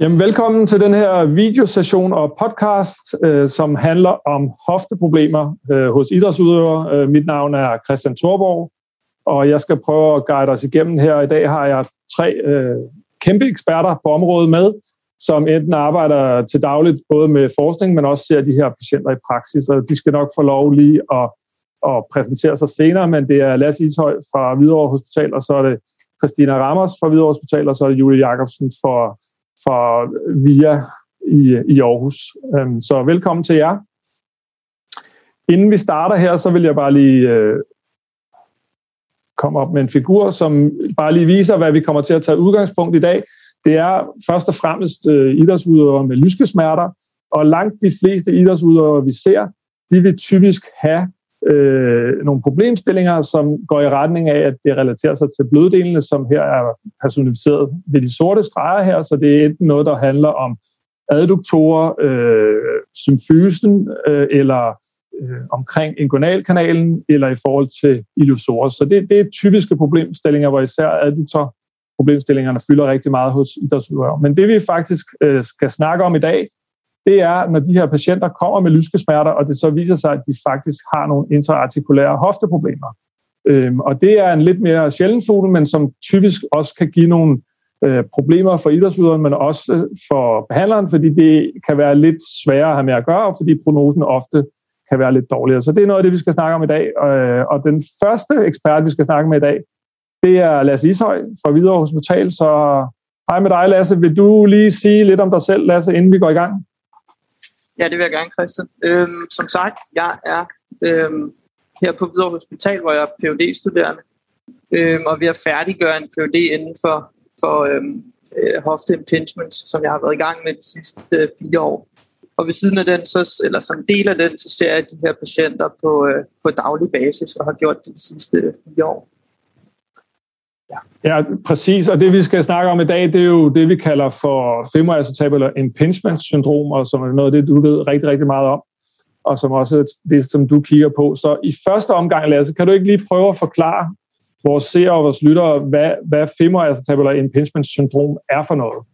Jamen, velkommen til den her videosession og podcast, øh, som handler om hofteproblemer øh, hos idrætsudøvere. Øh, mit navn er Christian Thorborg, og jeg skal prøve at guide os igennem her. I dag har jeg tre øh, kæmpe eksperter på området med, som enten arbejder til dagligt både med forskning, men også ser de her patienter i praksis, og de skal nok få lov lige at, at præsentere sig senere, men det er Lasse Ishøj fra Hvidovre Hospital, og så er det Christina Ramos fra Hvidovre Hospital, og så er det Julie Jacobsen fra fra øh, VIA i, i Aarhus. Øhm, så velkommen til jer. Inden vi starter her, så vil jeg bare lige øh, komme op med en figur, som bare lige viser, hvad vi kommer til at tage udgangspunkt i dag. Det er først og fremmest øh, idrætsudøvere med lyskesmerter, og langt de fleste idrætsudøvere, vi ser, de vil typisk have øh, nogle problemstillinger, som går i retning af, at det relaterer sig til bløddelene, som her er personificeret ved de sorte streger her, så det er enten noget, der handler om adduktorer, øh, symfysen øh, eller øh, omkring inguinalkanalen, eller i forhold til illusorer. Så det, det er typiske problemstillinger, hvor især adduktor problemstillingerne fylder rigtig meget hos idrætsudøvere. Men det vi faktisk øh, skal snakke om i dag, det er, når de her patienter kommer med lyskesmerter, og det så viser sig, at de faktisk har nogle intraartikulære hofteproblemer. Øhm, og det er en lidt mere sjælden zone, men som typisk også kan give nogle øh, problemer for idrætsudøveren, men også øh, for behandleren, fordi det kan være lidt sværere at have med at gøre, fordi prognosen ofte kan være lidt dårligere. Så det er noget af det, vi skal snakke om i dag. Øh, og den første ekspert, vi skal snakke med i dag, det er Lasse Ishøj fra Hvidovre Hospital. Så hej med dig, Lasse. Vil du lige sige lidt om dig selv, Lasse, inden vi går i gang? Ja, det vil jeg gerne, Christian. Øhm, som sagt, jeg er øhm, her på Hvidovre Hospital, hvor jeg er phd studerende øhm, og vi har færdiggøre en PhD inden for, for øhm, øh, hofte impingement, som jeg har været i gang med de sidste øh, fire år. Og ved siden af den, så, eller som del af den, så ser jeg de her patienter på, øh, på daglig basis og har gjort det de sidste øh, fire år. Ja, præcis. Og det vi skal snakke om i dag, det er jo det, vi kalder for femoral impingement syndrom, og som er noget af det, du ved rigtig, rigtig meget om, og som også er det, som du kigger på. Så i første omgang, Lasse, kan du ikke lige prøve at forklare vores seere og vores lyttere, hvad, hvad femoral impingement syndrom er for noget?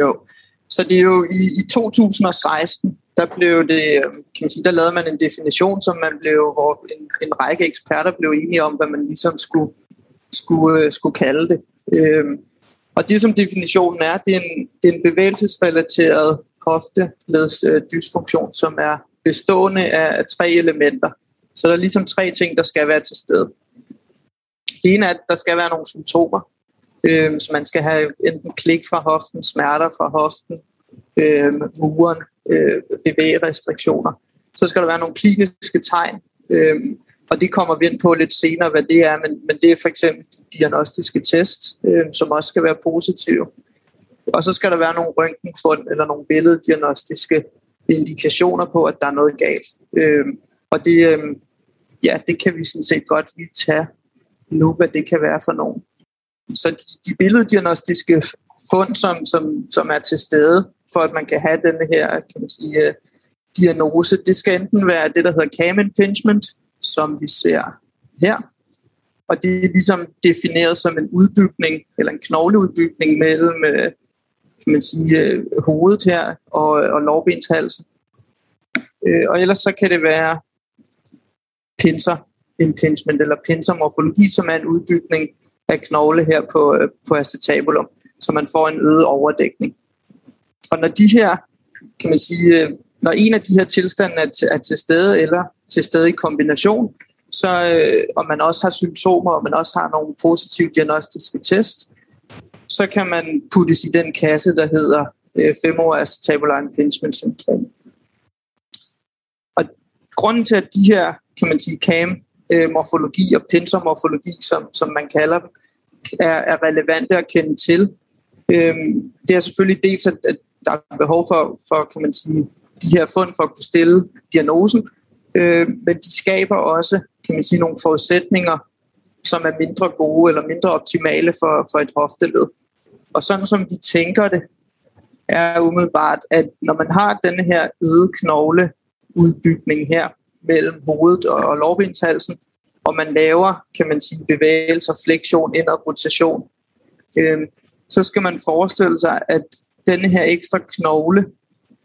Jo, så det er jo i, i 2016, der blev det, kan man sige, der lavede man en definition, som man blev, hvor en, en række eksperter blev enige om, hvad man ligesom skulle skulle, øh, skulle kalde det. Øhm, og det som definitionen er, det er en, det er en bevægelsesrelateret hofteleds øh, dysfunktion, som er bestående af, af tre elementer. Så der er ligesom tre ting, der skal være til stede. Det ene er, at der skal være nogle symptomer. Øh, så man skal have enten klik fra hoften, smerter fra hoften, øh, muren, øh, bevægerestriktioner. Så skal der være nogle kliniske tegn. Øh, og det kommer vi ind på lidt senere, hvad det er, men, men det er for eksempel diagnostiske test, øh, som også skal være positive. Og så skal der være nogle røntgenfund eller nogle billeddiagnostiske indikationer på, at der er noget galt. Øh, og det, øh, ja, det kan vi sådan set godt lige tage nu, hvad det kan være for nogen. Så de, de billeddiagnostiske fund, som, som, som er til stede, for at man kan have denne her kan man sige, øh, diagnose, det skal enten være det, der hedder cam impingement, som vi ser her. Og det er ligesom defineret som en udbygning, eller en knogleudbygning mellem øh, kan man sige, øh, hovedet her og, øh, og lårbenshalsen. Og ellers så kan det være pinser impingement eller pinsermorfologi, som er en udbygning af knogle her på, på acetabulum, så man får en øget overdækning. Og når de her, kan man sige, når en af de her tilstande er til, er til stede, eller til stede i kombination, så øh, og man også har symptomer, og man også har nogle positive diagnostiske test, så kan man puttes i den kasse, der hedder øh, femoral impingement syndrom. Og grunden til, at de her, kan man sige, CAM-morfologi øh, og pinsermorfologi, som, som man kalder dem, er, er relevante at kende til. øhm, det er selvfølgelig dels, at, at der er behov for, for kan man sige, de her fund for at kunne stille diagnosen, øh, men de skaber også kan man sige, nogle forudsætninger, som er mindre gode eller mindre optimale for, for et hofteled. Og sådan som vi tænker det, er umiddelbart, at når man har denne her øde knogleudbygning her mellem hovedet og lårbenshalsen, og man laver, kan man sige, bevægelser, flektion, indad rotation, øh, så skal man forestille sig, at denne her ekstra knogle,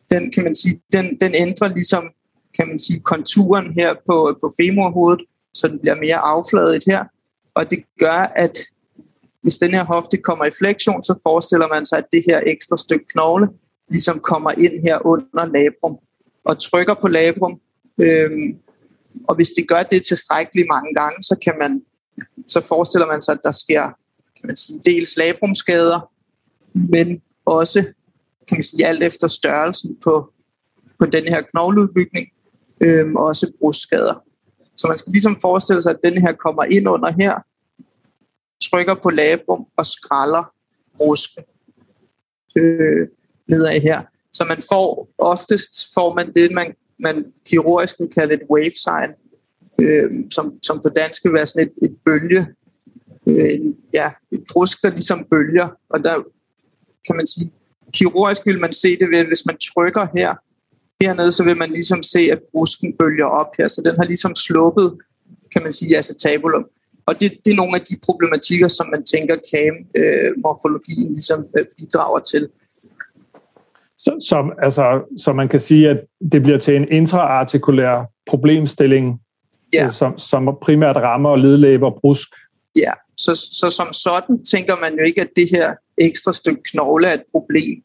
den kan man sige, den, den ændrer ligesom, kan man sige, konturen her på, på femurhovedet, så den bliver mere affladet her. Og det gør, at hvis den her hofte kommer i fleksion, så forestiller man sig, at det her ekstra stykke knogle ligesom kommer ind her under labrum og trykker på labrum. Øhm, og hvis det gør det tilstrækkeligt mange gange, så kan man så forestiller man sig, at der sker kan man sige, dels labrumskader, men også kan man sige, alt efter størrelsen på, på den her knogleudbygning, øhm, også brugsskader. Så man skal ligesom forestille sig, at den her kommer ind under her, trykker på labrum og skralder brusken øh, nedad her. Så man får, oftest får man det, man, man kirurgisk kan kalde et wave sign, øh, som, som på dansk vil være sådan et, et bølge, øh, ja, et brusk, der ligesom bølger. Og der kan man sige, kirurgisk vil man se det ved, at hvis man trykker her, hernede, så vil man ligesom se, at brusken bølger op her. Så den har ligesom sluppet, kan man sige, acetabulum. Og det, det er nogle af de problematikker, som man tænker KAM-morfologien øh, ligesom øh, bidrager til. Så, som, altså, så man kan sige, at det bliver til en intraartikulær problemstilling, ja. øh, som, som primært rammer ledlæber og brusk. Ja, så, så som sådan tænker man jo ikke, at det her ekstra stykke knogle er et problem.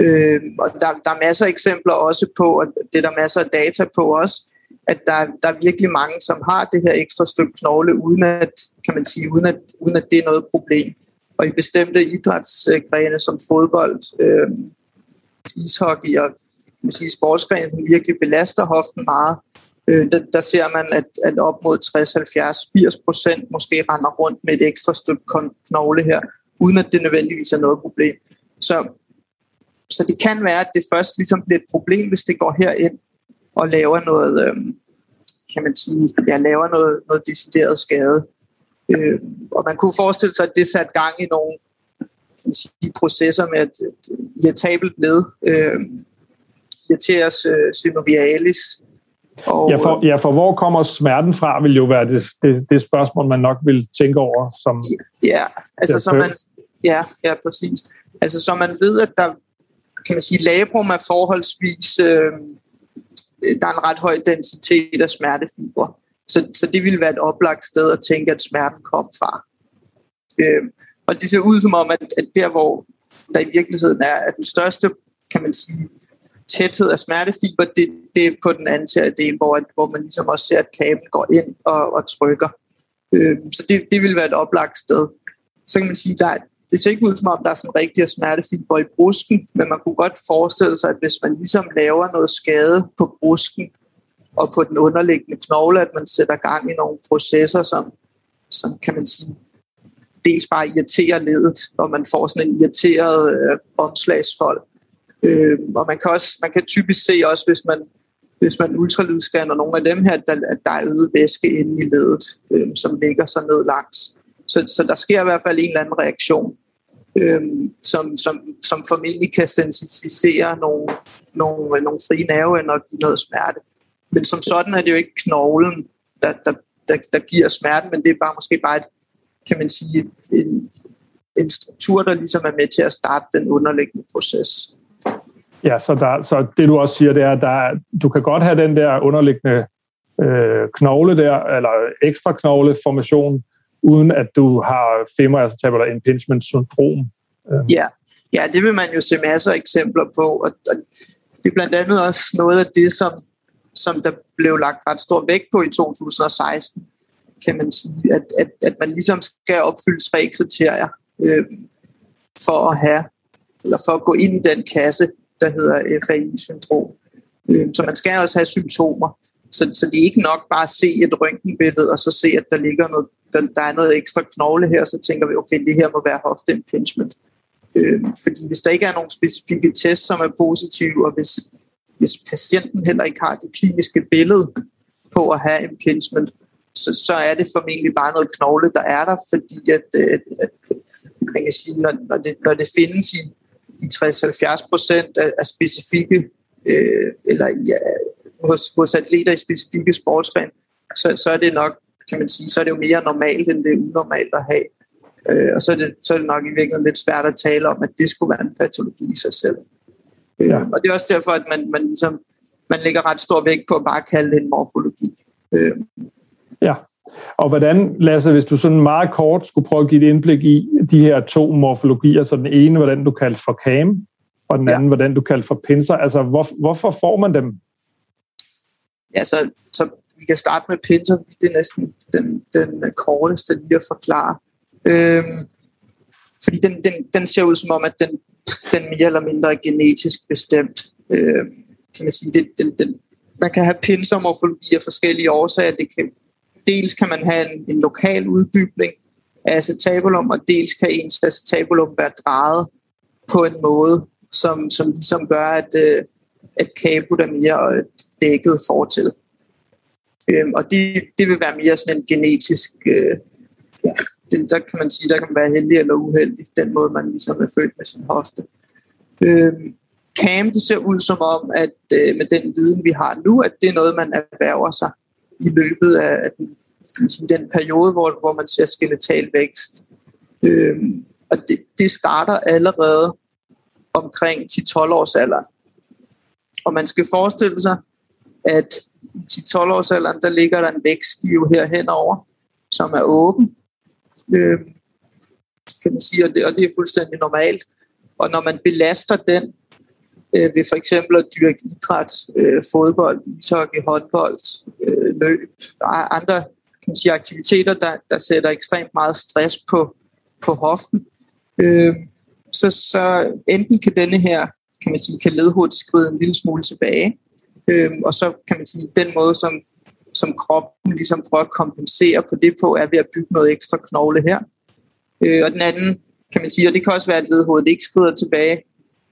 Øh, og der, der er masser af eksempler også på, og det er der masser af data på også, at der, der er virkelig mange, som har det her ekstra stykke knogle, uden at, kan man sige, uden at, uden at det er noget problem. Og i bestemte idrætsgrene som fodbold, øh, ishockey og man sige, sportsgrene, som virkelig belaster hoften meget, øh, der, der ser man, at, at op mod 60, 70, 80 procent måske render rundt med et ekstra stykke knogle her, uden at det nødvendigvis er noget problem. Så, så det kan være, at det først ligesom bliver et problem, hvis det går herind og laver noget, øh, kan man sige, ja, laver noget, noget decideret skade. Øh, og man kunne forestille sig, at det satte gang i nogle kan man sige, processer med et, et irritabelt led, øh, irriteres øh, synovialis. Og, ja, for, ja, for hvor kommer smerten fra, vil jo være det, det, det spørgsmål, man nok vil tænke over. Som ja, altså så man, ja, ja, præcis. Altså så man ved, at der kan man sige, labrum er forholdsvis øh, der er en ret høj densitet af smertefibre. Så, så det ville være et oplagt sted at tænke, at smerten kom fra. Øh, og det ser ud som om, at, at der hvor der i virkeligheden er at den største, kan man sige, tæthed af smertefiber, det, det er på den anden del, hvor, hvor man ligesom også ser, at kablen går ind og, og trykker. Øh, så det, det vil være et oplagt sted. Så kan man sige, der, det ser ikke ud som om, der er sådan rigtig smertefiber i brusken, men man kunne godt forestille sig, at hvis man ligesom laver noget skade på brusken og på den underliggende knogle, at man sætter gang i nogle processer, som, som kan man sige, dels bare irriterer ledet, og man får sådan en irriteret øh, omslagsfold. Øh, og man kan, også, man kan typisk se også, hvis man, hvis man ultralydsscanner nogle af dem her, at der, at der er øget væske inde i ledet, øh, som ligger så ned langs. Så, så der sker i hvert fald en eller anden reaktion, øh, som, som, som formentlig kan sensitisere nogle, nogle, øh, nogle frie nerveender og give noget smerte. Men som sådan er det jo ikke knoglen, der, der, der, der giver smerten, men det er bare måske bare et, kan man sige, en, en struktur, der ligesom er med til at starte den underliggende proces. Ja, så, der, så det du også siger, det er, at der, du kan godt have den der underliggende øh, knogle der, eller ekstra knogleformation, uden at du har femmer altså impingement syndrom. Øhm. Ja. ja, det vil man jo se masser af eksempler på, og, og det er blandt andet også noget af det, som, som der blev lagt ret stor vægt på i 2016, kan man sige, at, at, at man ligesom skal opfylde tre kriterier øh, for at have, eller for at gå ind i den kasse, der hedder FAI-syndrom. Øh, så man skal også have symptomer. Så, så det er ikke nok bare at se et røntgenbillede og så se, at der ligger noget der, der er noget ekstra knogle her, så tænker vi, okay, det her må være hofteimpingement. Øh, fordi hvis der ikke er nogen specifikke tests, som er positive, og hvis, hvis patienten heller ikke har det kliniske billede på at have impingement, så, så er det formentlig bare noget knogle, der er der, fordi at, øh, at, at man kan sige, når, når, det, når det findes i, i 60-70 procent af, af specifikke, øh, eller ja, hos, hos atleter i specifikke sportsgrene, så, så er det nok kan man sige, så er det jo mere normalt, end det er unormalt at have. Øh, og så er, det, så er det nok i virkeligheden lidt svært at tale om, at det skulle være en patologi i sig selv. Øh, ja. Og det er også derfor, at man, man, ligesom, man lægger ret stor vægt på at bare kalde det en morfologi. Øh. Ja, og hvordan, Lasse, hvis du sådan meget kort skulle prøve at give et indblik i de her to morfologier, så den ene, hvordan du kaldte for CAM, og den anden, ja. hvordan du kaldte for pinser, altså hvor, hvorfor får man dem? Ja, så, så vi kan starte med pinser, det er næsten den, den øh, korteste lige at forklare. Øhm, fordi den, den, den ser ud som om, at den, den mere eller mindre er genetisk bestemt. Øhm, kan man sige, det, den, den, man kan have pinsermorfologi af forskellige årsager. Det kan, dels kan man have en, en lokal udbygning af acetabulum, og dels kan ens acetabulum være drejet på en måde, som, som som gør, at, øh, at kabut er mere øh, dækket fortil. Øhm, og det, det vil være mere sådan en genetisk... Øh, ja, det, der kan man sige, der kan man være heldig eller uheldig, den måde, man ligesom er født med sin hoste. Øhm, CAM, det ser ud som om, at øh, med den viden, vi har nu, at det er noget, man erhverver sig i løbet af den, ligesom den periode, hvor, hvor man ser skeletal vækst. Øhm, og det, det starter allerede omkring 10-12 års alder. Og man skal forestille sig, at 10-12 års alderen, der ligger der en vækstskive her henover, som er åben. Øh, kan man sige, og det, og det er fuldstændig normalt. Og når man belaster den øh, ved for eksempel at dyrke idræt, øh, fodbold, ishockey, håndbold, øh, løb og andre kan man sige, aktiviteter, der, der sætter ekstremt meget stress på, på hoften, øh, så, så enten kan denne her kan man sige, kan ledhovedet skride en lille smule tilbage, øh, og så kan man sige, den måde, som, som kroppen ligesom prøver at kompensere på det på, er ved at bygge noget ekstra knogle her. Øh, og den anden, kan man sige, og det kan også være, at ledhovedet ikke skrider tilbage,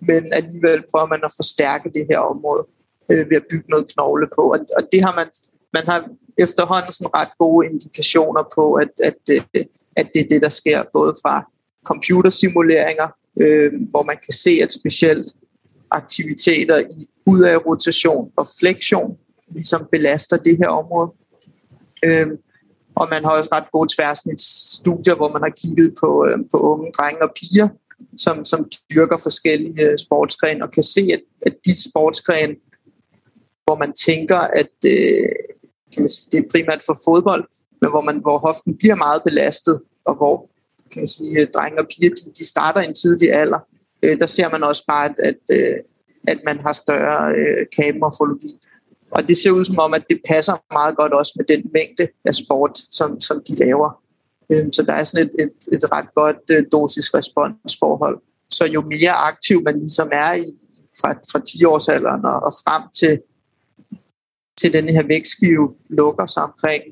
men alligevel prøver man at forstærke det her område øh, ved at bygge noget knogle på. Og, og det har man, man har efterhånden sådan ret gode indikationer på, at, at, øh, at det er det, der sker både fra computersimuleringer, øh, hvor man kan se, at specielt aktiviteter i ud af rotation og flektion, ligesom belaster det her område. Øhm, og man har også ret gode tværsnitsstudier, hvor man har kigget på, øh, på unge drenge og piger, som, som dyrker forskellige øh, sportsgrene, og kan se, at, at de sportsgrene, hvor man tænker, at øh, kan man sige, det er primært for fodbold, men hvor, man, hvor hoften bliver meget belastet, og hvor kan man sige, drenge og piger de, de starter i en tidlig alder, øh, der ser man også bare, at, at, øh, at man har større øh, kabemorfologi. Og det ser ud som om, at det passer meget godt også med den mængde af sport, som, som de laver. Øh, så der er sådan et, et, et ret godt øh, dosis-responsforhold. Så jo mere aktiv man ligesom er i fra, fra 10-årsalderen og, og frem til, til den her vækstskive lukker sig omkring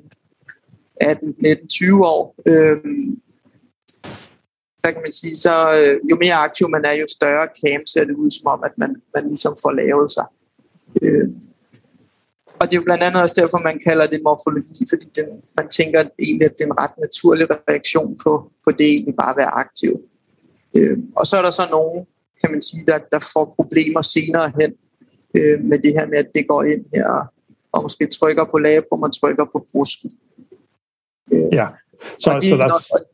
18-19-20 år, øh, der kan man sige, så øh, jo mere aktiv man er, jo større cam ser det ud som om, at man, man ligesom får lavet sig. Øh, og det er jo blandt andet også derfor, man kalder det morfologi, fordi den, man tænker egentlig, at det er en ret naturlig reaktion på, på det egentlig bare at være aktiv. Øh, og så er der så nogen, kan man sige, der, der får problemer senere hen øh, med det her med, at det går ind her og, og måske trykker på labrum og trykker på brusken. Øh, ja, så, de, så der,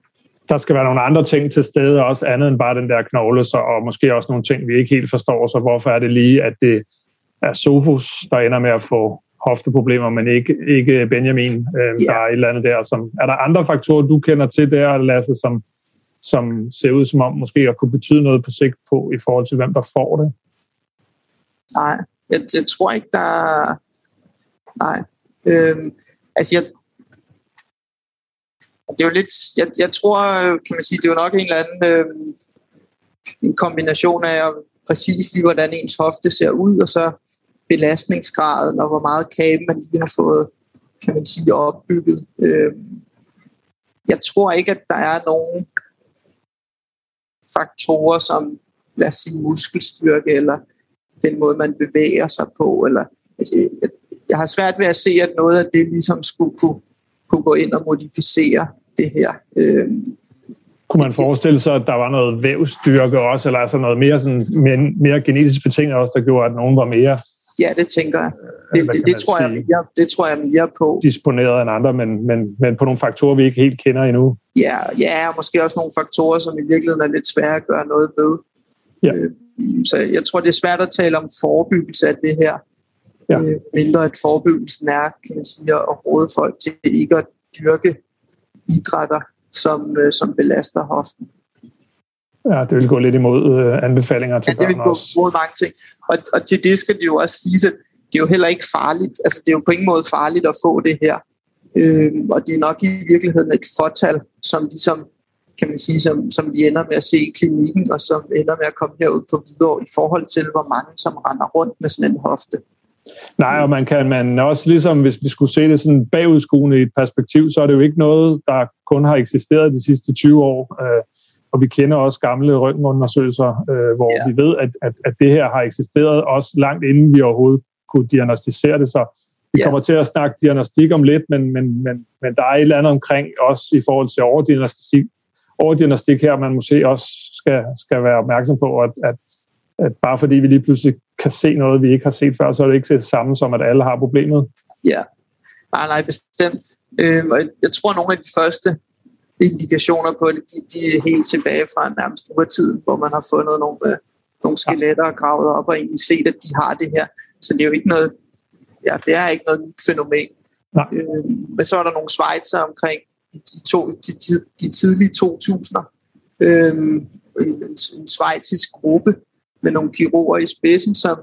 der skal være nogle andre ting til stede, også andet end bare den der knogle, så, og måske også nogle ting, vi ikke helt forstår, så hvorfor er det lige, at det er Sofus, der ender med at få hofteproblemer, men ikke, ikke Benjamin, øh, yeah. der er et eller andet der. Som, er der andre faktorer, du kender til der, Lasse, som, som ser ud som om måske at kunne betyde noget på sigt på, i forhold til hvem der får det? Nej, jeg, jeg tror ikke, der er... Nej. Øhm, altså, jeg, det er jo lidt, jeg, jeg tror, kan man sige, det er jo nok en eller anden øh, en kombination af præcis lige, hvordan ens hofte ser ud, og så belastningsgraden, og hvor meget kage man lige har fået, kan man sige, opbygget. Øh, jeg tror ikke, at der er nogen faktorer som, lad os sige, muskelstyrke, eller den måde, man bevæger sig på, eller altså, jeg, jeg har svært ved at se, at noget af det ligesom skulle kunne, kunne gå ind og modificere det her. Øh, kunne man forestille sig, at der var noget vævstyrke også, eller altså noget mere, sådan, mere, mere genetisk betinget også, der gjorde, at nogen var mere Ja, det tænker jeg. Det, det, det, tror jeg mere, det tror jeg mere på. Disponeret end andre, men, men, men på nogle faktorer, vi ikke helt kender endnu. Ja, ja, og måske også nogle faktorer, som i virkeligheden er lidt svære at gøre noget ved. Ja. Øh, så jeg tror, det er svært at tale om forebyggelse af det her. Ja. Øh, mindre at forebyggelsen er, kan man sige, at råde folk til ikke at dyrke idrætter, som, øh, som belaster hoften. Ja, det vil gå lidt imod øh, anbefalinger til ja, det vil gå imod mange ting. Og, og til det skal det jo også sige, at det er jo heller ikke farligt. Altså, det er jo på ingen måde farligt at få det her. Øh, og det er nok i virkeligheden et fortal, som ligesom, kan man sige, som, som vi ender med at se i klinikken, og som ender med at komme herud på videre i forhold til, hvor mange som render rundt med sådan en hofte. Nej, og man kan man også ligesom, hvis vi skulle se det sådan bagudskuende i et perspektiv, så er det jo ikke noget, der kun har eksisteret de sidste 20 år. Øh, og vi kender også gamle røntgenundersøgelser, øh, hvor ja. vi ved, at, at, at det her har eksisteret også langt inden vi overhovedet kunne diagnostisere det. Så vi ja. kommer til at snakke diagnostik om lidt, men, men, men, men der er et eller andet omkring også i forhold til overdiagnostik, overdiagnostik her, man måske også skal, skal være opmærksom på, at, at, at bare fordi vi lige pludselig kan se noget, vi ikke har set før, så er det ikke det samme som, at alle har problemet. Ja, nej, nej, bestemt. Øh, jeg tror, at nogle af de første indikationer på det, de, de er helt tilbage fra nærmest urtiden, hvor man har fundet nogle, øh, nogle skeletter og gravet op og egentlig set, at de har det her. Så det er jo ikke noget, ja, det er ikke noget nyt fænomen. Nej. Øh, men så er der nogle svejser omkring de, to, de, de, de tidlige 2000'er. Øh, en, en svejtisk gruppe med nogle kirurger i spidsen, som,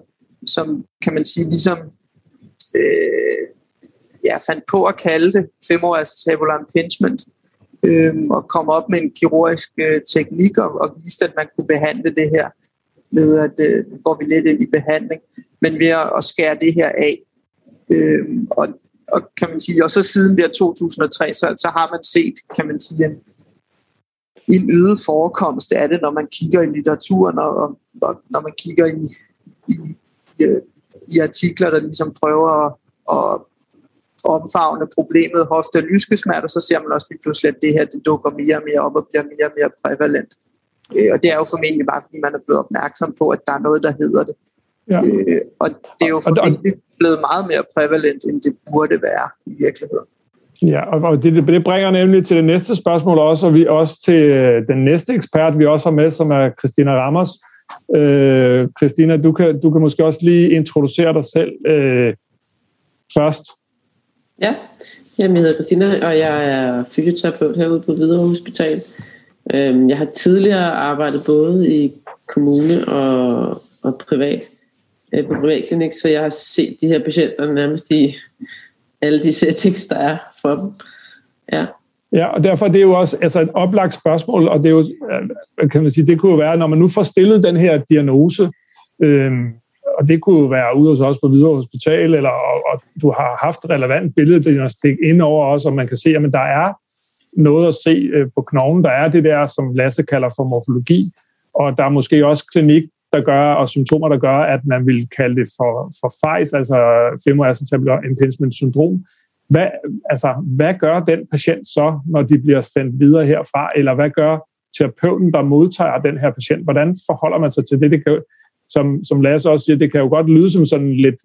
som kan man sige ligesom øh, ja, fandt på at kalde det femårs tabular impingement, øh, og kom op med en kirurgisk øh, teknik og, og viste, at man kunne behandle det her med, at øh, går vi lidt ind i behandling, men ved at, at skære det her af. Øh, og, og kan man sige, og så siden der 2003, så, så har man set, kan man sige, en, en øget forekomst af det, når man kigger i litteraturen, og, og når man kigger i, i, i, artikler, der ligesom prøver at, at omfavne problemet hofte- og lyskesmerter, så ser man også lige pludselig, at det her det dukker mere og mere op og bliver mere og mere prævalent. Øh, og det er jo formentlig bare, fordi man er blevet opmærksom på, at der er noget, der hedder det. Ja. Øh, og det er jo formentlig blevet meget mere prævalent, end det burde være i virkeligheden. Ja, og det, det bringer nemlig til det næste spørgsmål også, og vi også til øh, den næste ekspert, vi også har med, som er Christina Ramos. Øh, Christina, du kan, du kan måske også lige introducere dig selv øh, først. Ja, jeg hedder Christina, og jeg er fysioterapeut herude på Hvidovre Hospital. Øh, jeg har tidligere arbejdet både i kommune og, og privat øh, på privatklinik, så jeg har set de her patienter nærmest i alle de settings, der er for dem. Ja. Ja, og derfor det er det jo også altså et oplagt spørgsmål, og det er jo, øh, kan man sige, det kunne jo være, når man nu får stillet den her diagnose, øhm, og det kunne jo være ude hos os på Hvidovre Hospital, eller og, og du har haft relevant billeddiagnostik indover også, og man kan se, at der er noget at se øh, på knoglen. Der er det der, som Lasse kalder for morfologi, og der er måske også klinik, der gør, og symptomer, der gør, at man vil kalde det for, for fejl, altså femoral impingement syndrom. Hvad, altså, hvad gør den patient så, når de bliver sendt videre herfra, eller hvad gør terapeuten, der modtager den her patient? Hvordan forholder man sig til det? Det kan, som, som Lasse også siger, det kan jo godt lyde som sådan lidt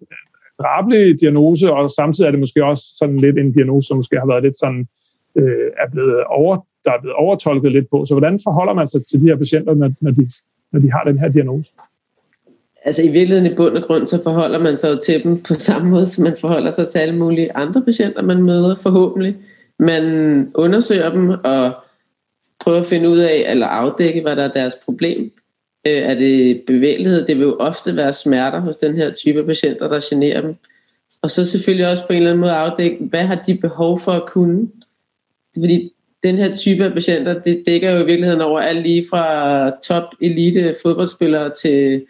drabelig diagnose, og samtidig er det måske også sådan lidt en diagnose, som måske har været lidt sådan, øh, er blevet over, der er blevet overtolket lidt på. Så hvordan forholder man sig til de her patienter, når, når, de, når de har den her diagnose? Altså i virkeligheden i bund og grund, så forholder man sig jo til dem på samme måde, som man forholder sig til alle mulige andre patienter, man møder forhåbentlig. Man undersøger dem og prøver at finde ud af, eller afdække, hvad der er deres problem. Øh, er det bevægelighed? Det vil jo ofte være smerter hos den her type patienter, der generer dem. Og så selvfølgelig også på en eller anden måde afdække, hvad har de behov for at kunne? Fordi den her type af patienter, det dækker jo i virkeligheden over alt lige fra top elite fodboldspillere til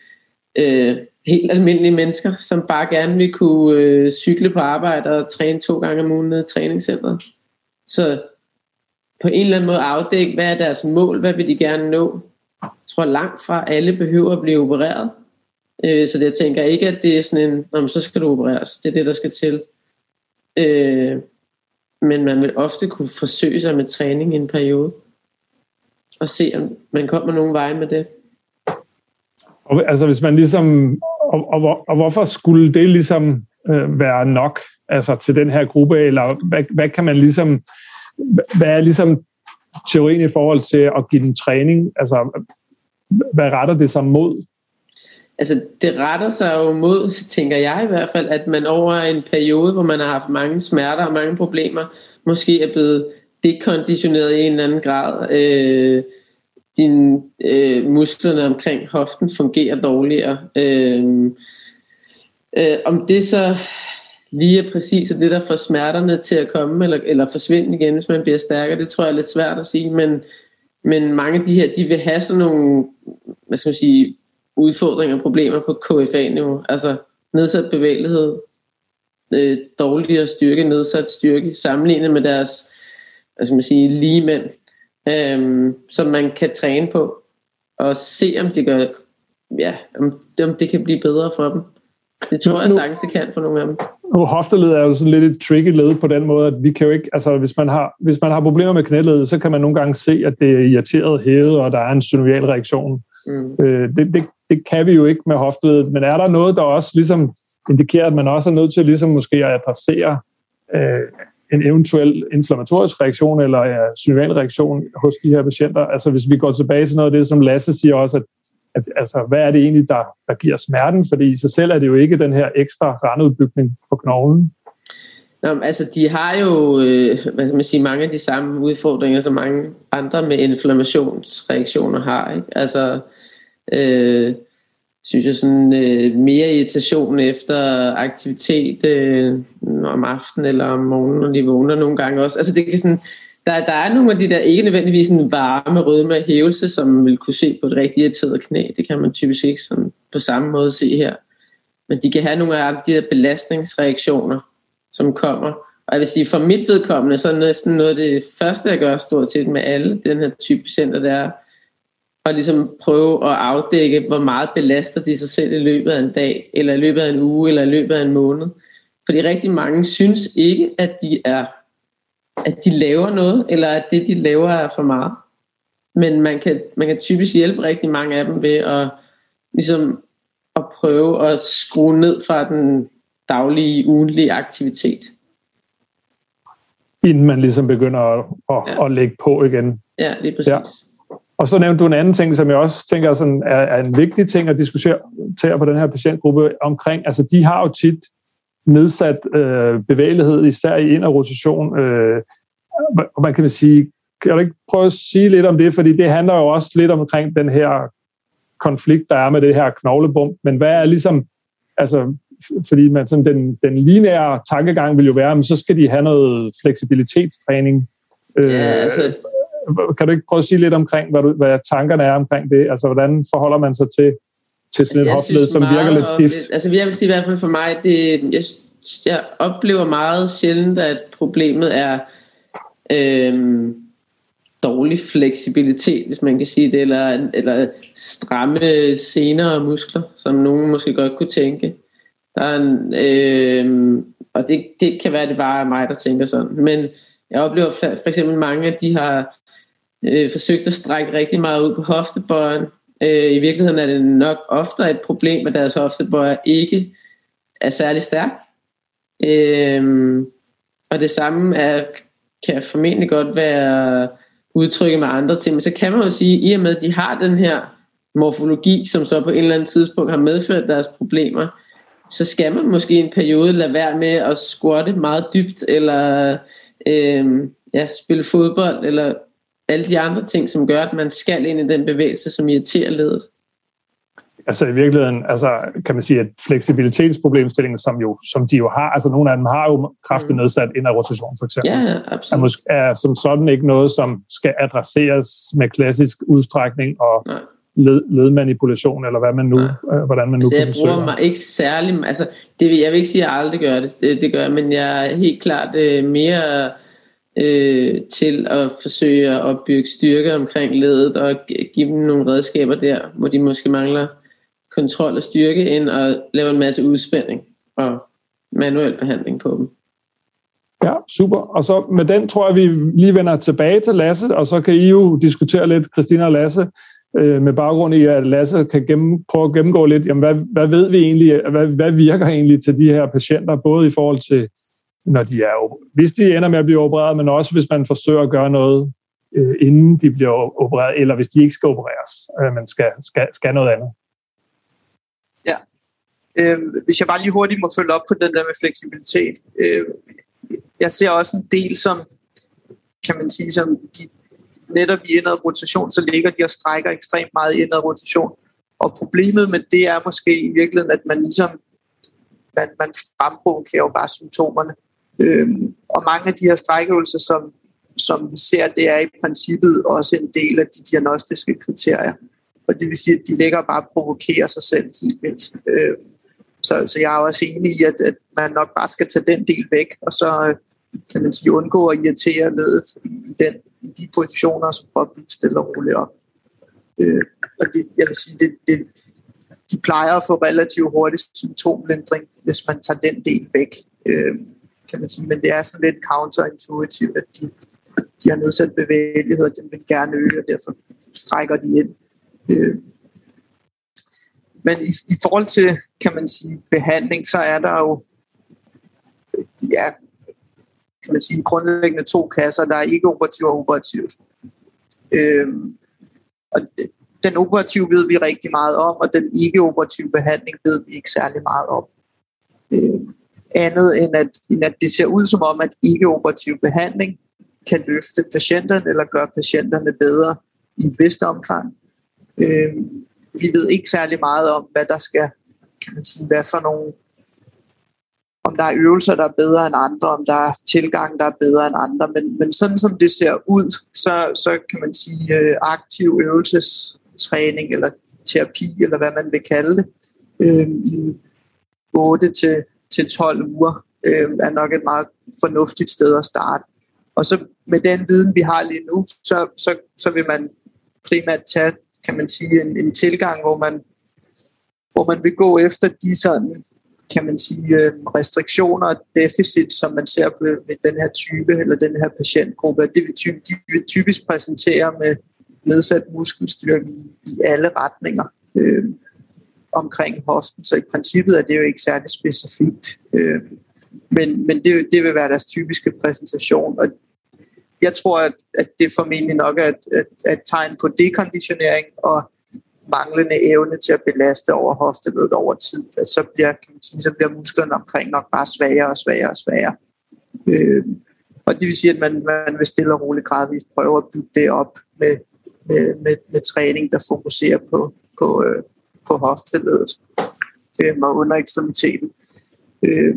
øh, helt almindelige mennesker, som bare gerne vil kunne øh, cykle på arbejde og træne to gange om ugen i træningscenteret. Så på en eller anden måde afdække, hvad er deres mål, hvad vil de gerne nå? Jeg tror langt fra alle behøver at blive opereret. Øh, så det, jeg tænker ikke, at det er sådan en, så skal du opereres. Det er det, der skal til. Øh, men man vil ofte kunne forsøge sig med træning i en periode. Og se, om man kommer nogen vej med det. Og, altså hvis man ligesom, og, og, og hvorfor skulle det ligesom øh, være nok altså til den her gruppe, eller hvad, hvad kan man ligesom, hvad er ligesom teorien i forhold til at give den træning? Altså, hvad retter det sig mod? Altså, det retter sig jo mod, tænker jeg i hvert fald, at man over en periode, hvor man har haft mange smerter og mange problemer, måske er blevet dekonditioneret i en eller anden grad. Øh, din øh, musklerne omkring hoften fungerer dårligere. Øh, øh, om det så lige er præcis det, der får smerterne til at komme, eller, eller forsvinde igen, hvis man bliver stærkere, det tror jeg er lidt svært at sige, men, men mange af de her, de vil have sådan nogle, hvad skal man sige, udfordringer og problemer på KFA-niveau, altså nedsat bevægelighed, øh, dårligere styrke, nedsat styrke, sammenlignet med deres, skal man sige, lige mænd, øh, som man kan træne på, og se om det gør, ja, om, om det kan blive bedre for dem. Det tror jeg sagtens, det kan for nogle af dem. Nu hofteled er jo sådan lidt et tricky led på den måde, at vi kan jo ikke, altså hvis man har, hvis man har problemer med knæledet, så kan man nogle gange se, at det er irriteret hævet, og der er en synovial reaktion. Mm. Øh, det, det, det kan vi jo ikke med hofteleddet. men er der noget, der også ligesom indikerer, at man også er nødt til ligesom måske at adressere øh, en eventuel inflammatorisk reaktion eller ja, synovial reaktion hos de her patienter? Altså hvis vi går tilbage til noget af det, som Lasse siger også, at at, altså, hvad er det egentlig, der, der giver smerten? Fordi i sig selv er det jo ikke den her ekstra randudbygning på knoglen. Nå, altså, de har jo øh, hvad kan man sige, mange af de samme udfordringer, som mange andre med inflammationsreaktioner har. Ikke? Altså, øh, synes jeg sådan øh, mere irritation efter aktivitet øh, om aftenen eller om morgenen, når de vågner nogle gange også. Altså det kan sådan, der, der er nogle af de der, ikke nødvendigvis en varme rødme hævelse, som man vil kunne se på et rigtig irriteret knæ. Det kan man typisk ikke sådan på samme måde se her. Men de kan have nogle af de der belastningsreaktioner, som kommer. Og jeg vil sige, for mit vedkommende, så er næsten noget af det første, jeg gør stort set med alle den her type patienter, det er at ligesom prøve at afdække, hvor meget belaster de sig selv i løbet af en dag, eller i løbet af en uge, eller i løbet af en måned. Fordi rigtig mange synes ikke, at de er at de laver noget, eller at det, de laver, er for meget. Men man kan, man kan typisk hjælpe rigtig mange af dem ved at, ligesom, at prøve at skrue ned fra den daglige, ugentlige aktivitet. Inden man ligesom begynder at, at, ja. at lægge på igen. Ja, lige præcis. Ja. Og så nævnte du en anden ting, som jeg også tænker sådan, er, er en vigtig ting at diskutere på den her patientgruppe omkring. Altså, de har jo tit nedsat øh, bevægelighed, især i ind- og rotation. Øh, og man kan sige, kan du ikke prøve at sige lidt om det, fordi det handler jo også lidt omkring den her konflikt, der er med det her knoglebump, men hvad er ligesom, altså, fordi man sådan den, den lineære tankegang vil jo være, men så skal de have noget fleksibilitetstræning. Øh, ja, altså... Kan du ikke prøve at sige lidt omkring, hvad, du, hvad tankerne er omkring det? Altså, hvordan forholder man sig til, til sådan altså, en hofled, som virker lidt stift? Altså, jeg vil sige i hvert fald for mig, det, jeg, jeg oplever meget sjældent, at problemet er øhm, dårlig fleksibilitet, hvis man kan sige det, eller, eller stramme sener og muskler, som nogen måske godt kunne tænke. Der er en, øhm, og det, det kan være, det bare er mig, der tænker sådan. Men jeg oplever for eksempel mange, at de har øh, forsøgt at strække rigtig meget ud på hoftebøjen. Øh, I virkeligheden er det nok ofte et problem, at deres hoftebøjer ikke er særlig stærk. Øh, og det samme er, kan formentlig godt være udtrykket med andre ting, men så kan man jo sige, i og med at de har den her morfologi, som så på et eller andet tidspunkt har medført deres problemer, så skal man måske i en periode lade være med at squatte meget dybt, eller øh, ja, spille fodbold, eller alle de andre ting, som gør, at man skal ind i den bevægelse, som irriterer ledet. Altså i virkeligheden, altså kan man sige, at fleksibilitetsproblemstillingen, som, jo, som de jo har, altså nogle af dem har jo kraftigt mm. nedsat ind af rotation for eksempel, ja, absolut. er, måske, er som sådan ikke noget, som skal adresseres med klassisk udstrækning og Nej. led, ledmanipulation, eller hvad man nu, øh, hvordan man nu altså, jeg bruger mig ikke særlig, altså det, jeg vil ikke sige, at jeg aldrig gør det, det, det gør jeg, men jeg er helt klart øh, mere øh, til at forsøge at opbygge styrke omkring ledet og give dem nogle redskaber der, hvor de måske mangler kontrol og styrke, end at lave en masse udspænding og manuel behandling på dem. Ja, super. Og så med den tror jeg, vi lige vender tilbage til Lasse, og så kan I jo diskutere lidt, Christina og Lasse, øh, med baggrund i, at Lasse kan gennem, prøve at gennemgå lidt, jamen, hvad, hvad ved vi egentlig, hvad, hvad virker egentlig til de her patienter, både i forhold til, når de er, hvis de ender med at blive opereret, men også hvis man forsøger at gøre noget, øh, inden de bliver opereret, eller hvis de ikke skal opereres, øh, men skal, skal, skal noget andet. Ja. Øh, hvis jeg bare lige hurtigt må følge op på den der med fleksibilitet. Øh, jeg ser også en del som, kan man sige, som de, netop i indad rotation, så ligger de og strækker ekstremt meget i indad rotation. Og problemet med det er måske i virkeligheden, at man ligesom man, man fremprovokerer jo bare symptomerne. Øhm, og mange af de her strækøvelser, som, som vi ser, det er i princippet også en del af de diagnostiske kriterier. Og det vil sige, at de ligger bare provokerer sig selv helt vildt. Øhm, så, så jeg er også enig i, at, at man nok bare skal tage den del væk, og så kan man sige, undgå at irritere ledet i, den, i de positioner, som prøver at stille og roligt op. Øh, og det, jeg vil sige, det, det, de plejer at få relativt hurtig symptomlindring, hvis man tager den del væk, øh, kan man sige. Men det er sådan lidt counterintuitivt, at de, de har nedsat bevægelighed, og den vil gerne øge, og derfor strækker de ind. Øh, men i, i forhold til, kan man sige, behandling, så er der jo ja, kan man sige, grundlæggende to kasser, der er ikke operativ og operativt. Øh, og det, den operative ved vi rigtig meget om, og den ikke-operative behandling ved vi ikke særlig meget om. Øh andet end at, end at det ser ud som om, at ikke-operativ behandling kan løfte patienterne eller gøre patienterne bedre i et vist omfang. Øh, vi ved ikke særlig meget om, hvad der skal, kan man sige, hvad for nogle, om der er øvelser, der er bedre end andre, om der er tilgang, der er bedre end andre, men, men sådan som det ser ud, så, så kan man sige øh, aktiv øvelsestræning eller terapi, eller hvad man vil kalde det, øh, 8 til, til 12 uger, øh, er nok et meget fornuftigt sted at starte. Og så med den viden, vi har lige nu, så, så, så vil man primært tage kan man sige, en, en tilgang, hvor man, hvor man vil gå efter de sådan, kan man sige, øh, restriktioner og deficit, som man ser på med den her type eller den her patientgruppe. Det vil typ, de vil typisk præsentere med nedsat muskelstyrke i, i alle retninger øh, omkring hoften. Så i princippet er det jo ikke særlig specifikt. Øh, men men det, det vil være deres typiske præsentation. Og jeg tror, at, at det formentlig nok er et, et, et tegn på dekonditionering og manglende evne til at belaste over hofteleddet over tid. Så, bliver, kan man sige, så bliver musklerne omkring nok bare svagere og svagere og svagere. Øh, og det vil sige, at man, man vil stille og roligt gradvist prøve at bygge det op med, med, med, med træning, der fokuserer på, på, øh, på hofteledet øh, og under ekstremiteten. Øh,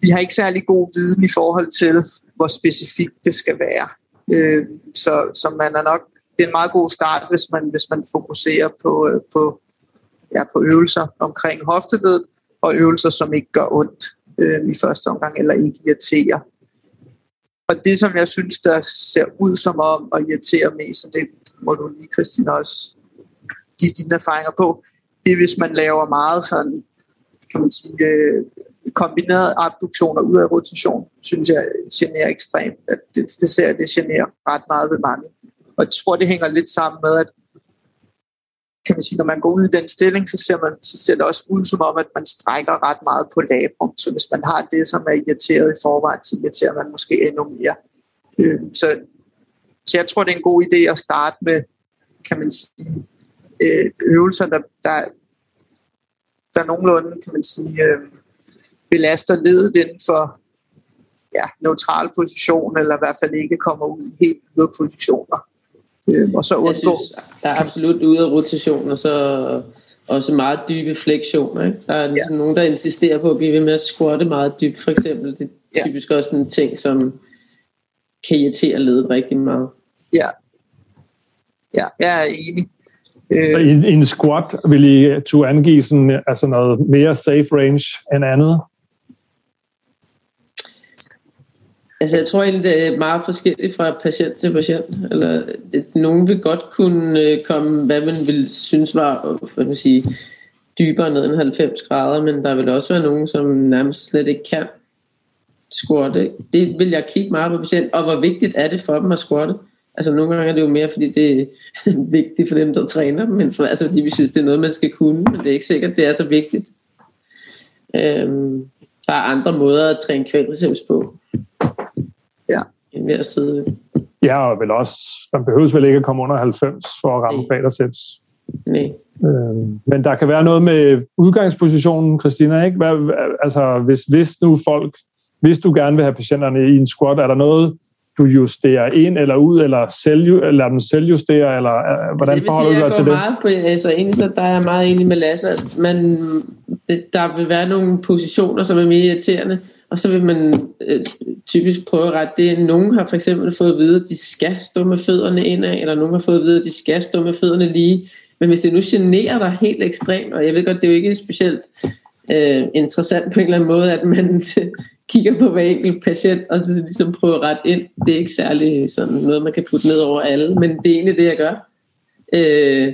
vi har ikke særlig god viden i forhold til, hvor specifikt det skal være. Øh, så, så man er nok, det er en meget god start, hvis man, hvis man fokuserer på, øh, på, ja, på øvelser omkring hofteled, og øvelser, som ikke gør ondt øh, i første omgang, eller ikke irriterer. Og det, som jeg synes, der ser ud som om at irritere mest, og det må du lige, Christine, også give dine erfaringer på, det er, hvis man laver meget sådan, kan man sige, øh, kombineret abduktion og ud af rotation, synes jeg generer ekstremt. At det, det ser jeg, det generer ret meget ved mange. Og jeg tror, det hænger lidt sammen med, at kan man sige, når man går ud i den stilling, så ser, man, så ser det også ud som om, at man strækker ret meget på labrum. Så hvis man har det, som er irriteret i forvejen, så irriterer man måske endnu mere. Øh, så, så jeg tror, det er en god idé at starte med, kan man sige, øh, øvelser, der, der, der nogenlunde, kan man sige, øh, belaster ledet inden for ja, neutral position, eller i hvert fald ikke kommer ud i helt yder positioner. Øh, og så undgå... synes, der er absolut ude af rotation, og så også meget dybe fleksioner. Ikke? Der er ja. nogen, der insisterer på at blive ved med at squatte meget dybt, for eksempel. Det er typisk ja. også en ting, som kan irritere ledet rigtig meget. Ja, ja jeg er enig. Så i, i en squat vil I to angive sådan, altså noget mere safe range end andet? Altså jeg tror egentlig, det er meget forskelligt fra patient til patient. Eller, det, nogen vil godt kunne øh, komme, hvad man vil synes var hvad man sige, dybere ned end 90 grader, men der vil også være nogen, som nærmest slet ikke kan squatte. Det vil jeg kigge meget på patient. Og hvor vigtigt er det for dem at squatte? Altså nogle gange er det jo mere, fordi det er vigtigt for dem, der træner dem, men for, altså, fordi vi synes, det er noget, man skal kunne, men det er ikke sikkert, det er så vigtigt. Øhm, der er andre måder at træne kvælresems på. Ja. End ved at sidde. Ja, og vel også, man behøves vel ikke at komme under 90 for at ramme quadriceps. Nej. Øhm, men der kan være noget med udgangspositionen, Christina, ikke? Hvad, altså, hvis, hvis nu folk, hvis du gerne vil have patienterne i en squat, er der noget, du justerer ind eller ud, eller selv, eller dem selv justere, eller uh, hvordan altså, forholder du dig til det? Meget på, altså, egentlig så der er jeg meget enig med Lasse, at man, der vil være nogle positioner, som er mere irriterende, og så vil man øh, typisk prøve at rette det. Nogen har for eksempel fået at vide, at de skal stå med fødderne indad, eller nogen har fået at vide, at de skal stå med fødderne lige. Men hvis det nu generer dig helt ekstremt, og jeg ved godt, det er jo ikke specielt øh, interessant på en eller anden måde, at man kigger på hver enkelt patient, og så ligesom prøver at rette ind. Det er ikke særlig sådan noget, man kan putte ned over alle, men det er egentlig det, jeg gør. Øh,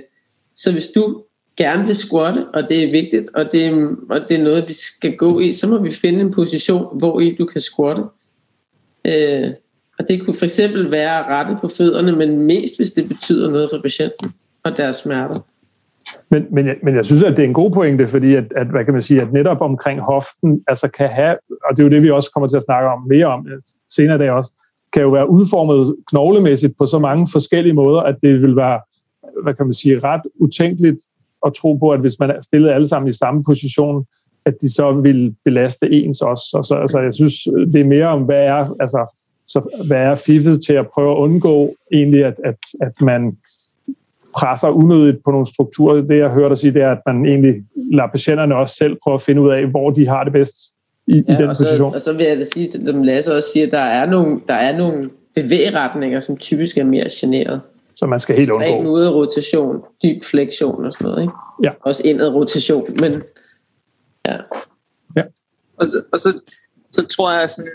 så hvis du gerne vil squatte, og det er vigtigt, og det, og det er noget, vi skal gå i, så må vi finde en position, hvor i du kan squatte. Øh, og det kunne for eksempel være rette på fødderne, men mest hvis det betyder noget for patienten og deres smerter. Men, men, jeg, men jeg synes, at det er en god pointe, fordi at, at, hvad kan man sige, at netop omkring hoften, altså kan have, og det er jo det, vi også kommer til at snakke om mere om øh, senere i dag også, kan jo være udformet knoglemæssigt på så mange forskellige måder, at det vil være, hvad kan man sige, ret utænkeligt at tro på, at hvis man er stillet alle sammen i samme position, at de så vil belaste ens også. Så, så altså, jeg synes, det er mere om, hvad er, altså, så, hvad er fiffet til at prøve at undgå egentlig, at, at, at man presser unødigt på nogle strukturer. Det, jeg hørte dig sige, det er, at man egentlig lader patienterne også selv prøve at finde ud af, hvor de har det bedst i, ja, i den og position. Så, og så vil jeg da sige, som Lasse også siger, der er nogle, der er nogle bevægeretninger, som typisk er mere generet. Så man skal helt undgå. ud af rotation, dyb flektion og sådan noget. Ikke? Ja. Også indad rotation, men ja. ja. Og, så, og så, så tror jeg, sådan,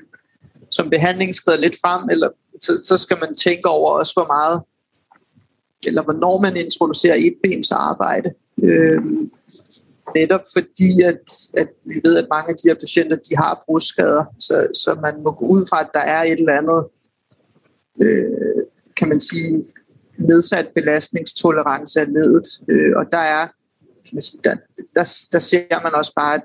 som behandling skrider lidt frem, eller så, så skal man tænke over også, hvor meget eller hvornår man introducerer etbens arbejde. Øh, netop fordi, at, at vi ved, at mange af de her patienter, de har brudskader, så, så man må gå ud fra, at der er et eller andet, øh, kan man sige, nedsat belastningstolerance af ledet. Øh, og der er, kan man sige, der, der, der ser man også bare, at,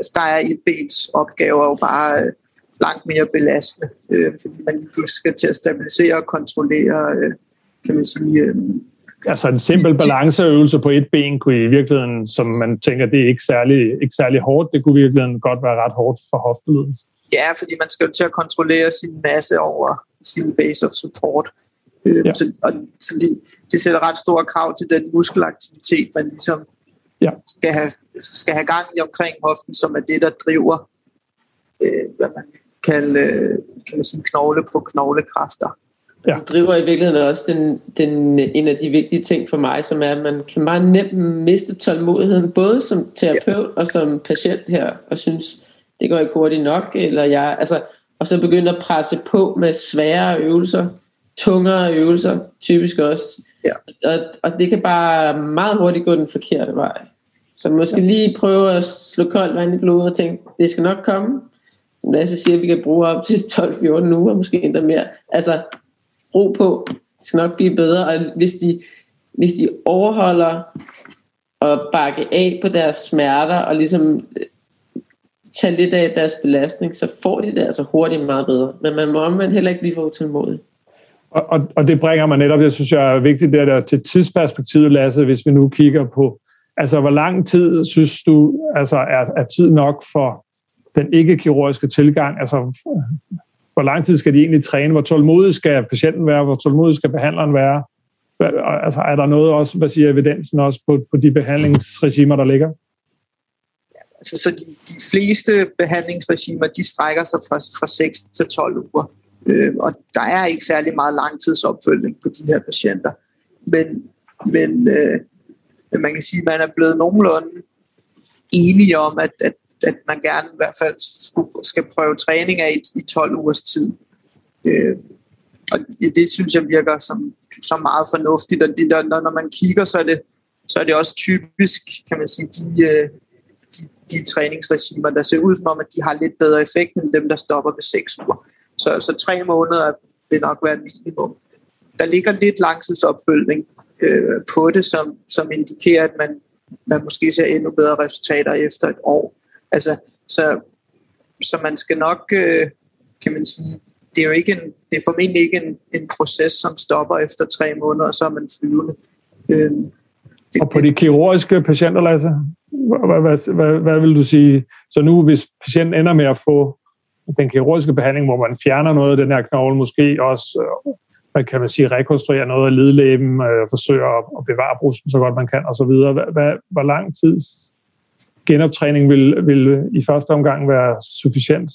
at der er et bens opgaver jo bare øh, langt mere belastende, øh, fordi man pludselig skal til at stabilisere og kontrollere øh, kan man sige... Øh, altså en simpel balanceøvelse på et ben kunne i virkeligheden, som man tænker, det er ikke særlig, ikke særlig hårdt, det kunne i virkeligheden godt være ret hårdt for hoftelyden. Ja, fordi man skal jo til at kontrollere sin masse over sin base of support. Øh, ja. så, og, så det, det sætter ret store krav til den muskelaktivitet, man ligesom ja. skal, have, skal have gang i omkring hoften, som er det, der driver, øh, hvad man kalder kan man sige, knogle på knoglekræfter ja. driver i virkeligheden også den, den, en af de vigtige ting for mig, som er, at man kan meget nemt miste tålmodigheden, både som terapeut ja. og som patient her, og synes, det går ikke hurtigt nok, eller jeg, altså, og så begynde at presse på med svære øvelser, tungere øvelser, typisk også. Ja. Og, og det kan bare meget hurtigt gå den forkerte vej. Så måske ja. lige prøve at slå koldt vand i blodet og tænke, det skal nok komme. Som Lasse siger, vi kan bruge op til 12-14 uger, måske endda mere. Altså, ro på. Det skal nok blive bedre. Og hvis de, hvis de overholder og bakke af på deres smerter og ligesom øh, tage lidt af deres belastning, så får de det altså hurtigt meget bedre. Men man må omvendt heller ikke blive for utålmodig. Og, og, og det bringer mig netop, jeg synes, jeg er vigtigt det der til tidsperspektivet, Lasse, hvis vi nu kigger på, altså hvor lang tid synes du, altså er, er tid nok for den ikke-kirurgiske tilgang? Altså hvor lang tid skal de egentlig træne? Hvor tålmodig skal patienten være? Hvor tålmodig skal behandleren være? Altså, er der noget også, hvad siger evidensen også på, på de behandlingsregimer, der ligger? Altså, så de, de fleste behandlingsregimer, de strækker sig fra, fra 6 til 12 uger. Øh, og der er ikke særlig meget langtidsopfølgning på de her patienter. Men, men øh, man kan sige, at man er blevet nogenlunde enige om, at, at at man gerne i hvert fald skal prøve træning af i, i 12 ugers tid. Øh, og det, det synes jeg virker som, som meget fornuftigt, og det der, når, når man kigger, så er, det, så er det også typisk, kan man sige, de, øh, de, de træningsregimer, der ser ud som om, at de har lidt bedre effekt end dem, der stopper ved 6 uger. Så, så tre måneder vil nok være minimum. der ligger lidt langtidsopfølgning øh, på det, som, som indikerer, at man, man måske ser endnu bedre resultater efter et år. Altså, så, så man skal nok, øh, kan man sige, det er jo ikke en, det er formentlig ikke en, en proces, som stopper efter tre måneder, og så er man flyvende. Øh, det, og på de kirurgiske patienter, Lasse, hvad, hvad, hvad, hvad vil du sige? Så nu, hvis patienten ender med at få den kirurgiske behandling, hvor man fjerner noget af den her knogle, måske også øh, hvad kan man sige, rekonstruere noget af ledlæben, øh, forsøger at, at bevare brusten så godt man kan, og så videre. Hvad, hvad, hvor lang tid genoptræning vil, vil i første omgang være sufficient?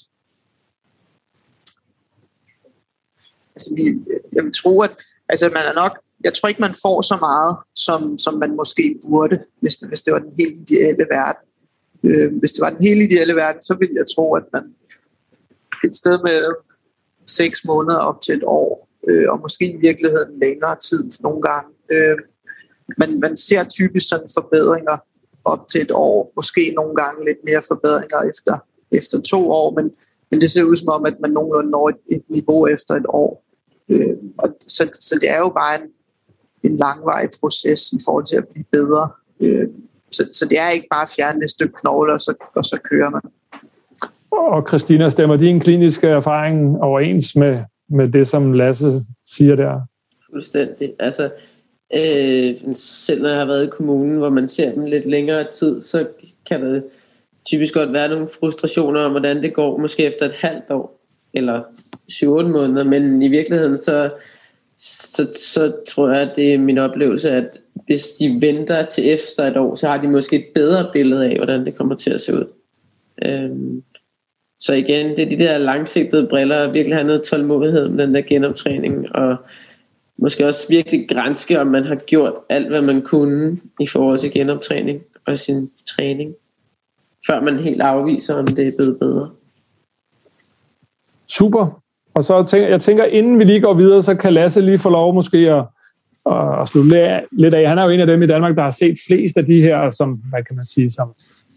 Altså, vi, jeg vil tro, at altså, man er nok, jeg tror ikke, man får så meget, som, som man måske burde, hvis det, hvis det var den helt ideelle verden. Øh, hvis det var den helt ideelle verden, så ville jeg tro, at man et sted med seks måneder op til et år, øh, og måske i virkeligheden længere tid nogle gange. Øh, man, man ser typisk sådan forbedringer op til et år, måske nogle gange lidt mere forbedringer efter, efter to år, men, men det ser ud som om, at man nogenlunde når et, et niveau efter et år. Øh, og så, så det er jo bare en, en langvarig proces i forhold til at blive bedre. Øh, så, så det er ikke bare at fjerne et stykke knogle, og så, og så kører man. Og Christina, stemmer din kliniske erfaring overens med, med det, som Lasse siger der? Fuldstændig. Altså, øh, selv når jeg har været i kommunen, hvor man ser dem lidt længere tid, så kan det typisk godt være nogle frustrationer om, hvordan det går, måske efter et halvt år, eller 7-8 måneder, men i virkeligheden så, så, så tror jeg, at det er min oplevelse, at hvis de venter til efter et år, så har de måske et bedre billede af, hvordan det kommer til at se ud. Øhm, så igen, det er de der langsigtede briller, og virkelig have noget tålmodighed med den der genoptræning, og måske også virkelig grænske, om man har gjort alt, hvad man kunne i forhold til genoptræning og sin træning, før man helt afviser, om det er blevet bedre. Super. Og så tænker jeg tænker, inden vi lige går videre, så kan Lasse lige få lov måske at, at, slutte lidt af. Han er jo en af dem i Danmark, der har set flest af de her, som, hvad kan man sige, som,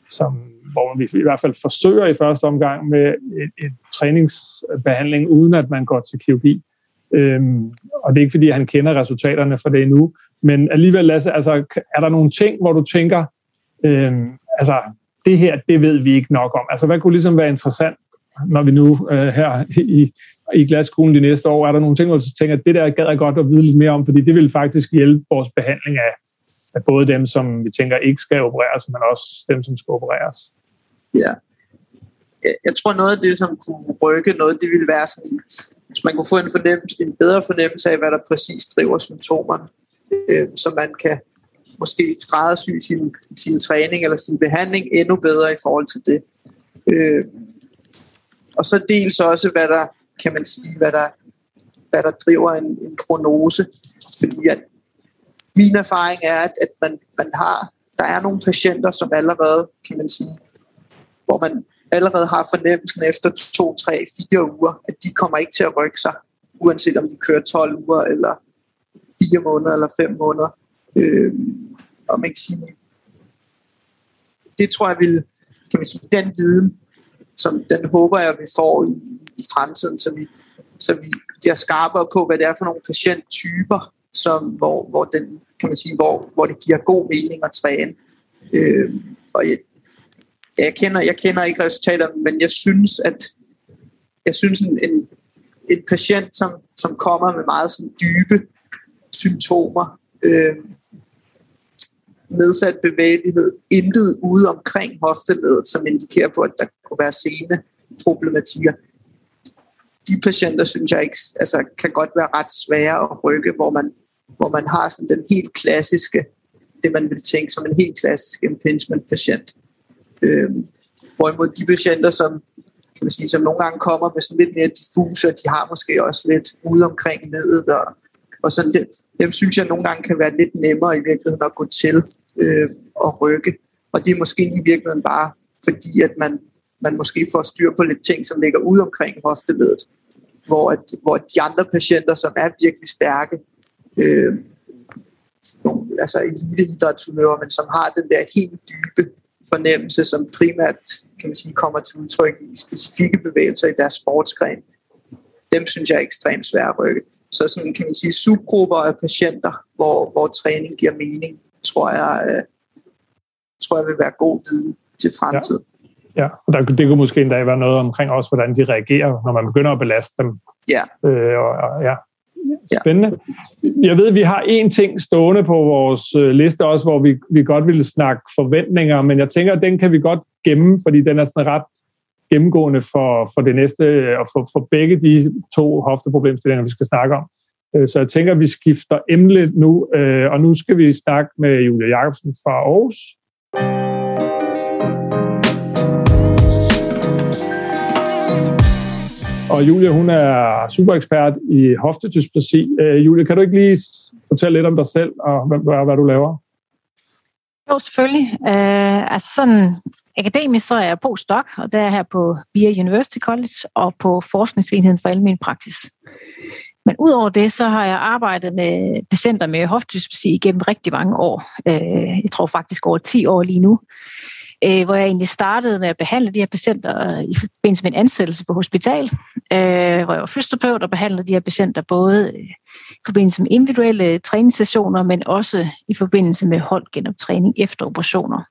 som hvor vi i hvert fald forsøger i første omgang med en, en træningsbehandling, uden at man går til kirurgi. Øhm, og det er ikke, fordi han kender resultaterne for det endnu, men alligevel, Lasse, altså, er der nogle ting, hvor du tænker, øhm, altså, det her, det ved vi ikke nok om. Altså, hvad kunne ligesom være interessant, når vi nu øh, her i, i glaskuglen de næste år, er der nogle ting, hvor du tænker, at det der gad jeg godt at vide lidt mere om, fordi det vil faktisk hjælpe vores behandling af, af både dem, som vi tænker ikke skal opereres, men også dem, som skal opereres. Ja. Jeg tror noget af det, som kunne rykke noget, det ville være sådan, hvis man kunne få en, fornemmelse, en bedre fornemmelse af, hvad der præcis driver symptomerne, øh, så man kan måske skræddersy sin, sin træning eller sin behandling endnu bedre i forhold til det. Øh, og så dels også, hvad der, kan man sige, hvad der, hvad der driver en, en prognose. Fordi at min erfaring er, at, at man, man har, der er nogle patienter, som allerede, kan man sige, hvor man allerede har fornemmelsen efter to, tre, fire uger, at de kommer ikke til at rykke sig, uanset om de kører 12 uger, eller fire måneder, eller fem måneder. Øh, og man kan sige, det tror jeg vil, kan man sige, den viden, som den håber jeg, vi får i, i fremtiden, så vi, så vi bliver skarpere på, hvad det er for nogle patienttyper, som, hvor, hvor, den, kan man sige, hvor, hvor det giver god mening at træne. Øh, og jeg, jeg, kender, jeg kender ikke resultaterne, men jeg synes, at jeg synes en, en, en patient, som, som kommer med meget sådan dybe symptomer, øh, nedsat bevægelighed, intet ude omkring hofteledet, som indikerer på, at der kunne være sene problematikker. De patienter, synes jeg ikke, altså, kan godt være ret svære at rykke, hvor man, hvor man har sådan den helt klassiske, det man vil tænke som en helt klassisk impingement patient. Øh, hvorimod de patienter, som, kan man sige, som nogle gange kommer med sådan lidt mere diffuse, de har måske også lidt ude omkring ledet, og, og sådan det, dem synes jeg nogle gange kan være lidt nemmere i virkeligheden at gå til øh, og rykke. Og det er måske i virkeligheden bare fordi, at man, man måske får styr på lidt ting, som ligger ude omkring hofteledet. Hvor, at, hvor de andre patienter, som er virkelig stærke, øh, nogle, altså eliteidrætsudøvere, men som har den der helt dybe fornemmelse, som primært kan man sige, kommer til udtryk i specifikke bevægelser i deres sportsgren, dem synes jeg er ekstremt svære at rykke. så sådan kan man sige subgrupper af patienter, hvor, hvor træning giver mening, tror jeg, øh, tror jeg vil være god viden til fremtiden. Ja. Ja, og der, det kunne måske endda være noget omkring også, hvordan de reagerer, når man begynder at belaste dem. Ja. Øh, og, og, ja. Spændende. Jeg ved, at vi har en ting stående på vores øh, liste også, hvor vi, vi godt ville snakke forventninger, men jeg tænker, at den kan vi godt gemme, fordi den er sådan ret gennemgående for, for det næste, øh, og for, for begge de to hofteproblemstillinger, vi skal snakke om. Øh, så jeg tænker, at vi skifter emne nu, og nu skal vi snakke med Julia Jacobsen fra Aarhus. Og Julia, hun er super ekspert i hoftedysplasi. Øh, Julia, kan du ikke lige fortælle lidt om dig selv og hvad, hvad du laver? Jo, selvfølgelig. Øh, altså sådan akademisk så er jeg postdoc, og der er her på VIA University College og på Forskningsenheden for Almen Praksis. Men udover det, så har jeg arbejdet med patienter med hoftedysplasi igennem rigtig mange år. Øh, jeg tror faktisk over 10 år lige nu øh, hvor jeg egentlig startede med at behandle de her patienter øh, i forbindelse med en ansættelse på hospital, øh, hvor jeg var fysioterapeut og behandlede de her patienter både øh, i forbindelse med individuelle øh, træningssessioner, men også i forbindelse med holdgenoptræning efter operationer.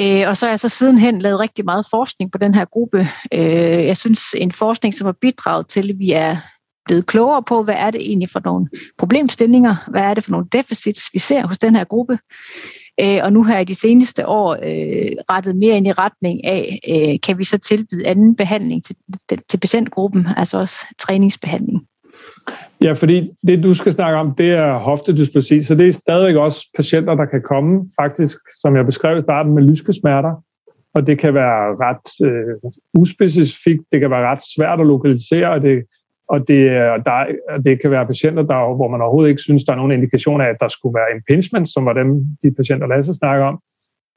Øh, og så har jeg så sidenhen lavet rigtig meget forskning på den her gruppe. Øh, jeg synes en forskning, som har bidraget til, at vi er blevet klogere på, hvad er det egentlig for nogle problemstillinger, hvad er det for nogle deficits, vi ser hos den her gruppe. Øh, og nu har jeg de seneste år øh, rettet mere ind i retning af, øh, kan vi så tilbyde anden behandling til, til patientgruppen, altså også træningsbehandling. Ja, fordi det du skal snakke om, det er hoftedysplasi, så det er stadigvæk også patienter, der kan komme faktisk, som jeg beskrev i starten, med lyskesmerter. Og det kan være ret øh, uspecifikt, det kan være ret svært at lokalisere, og det og det, der, det kan være patienter, der, hvor man overhovedet ikke synes, der er nogen indikation af, at der skulle være impingement, som var dem, de patienter, Lasse snakker om.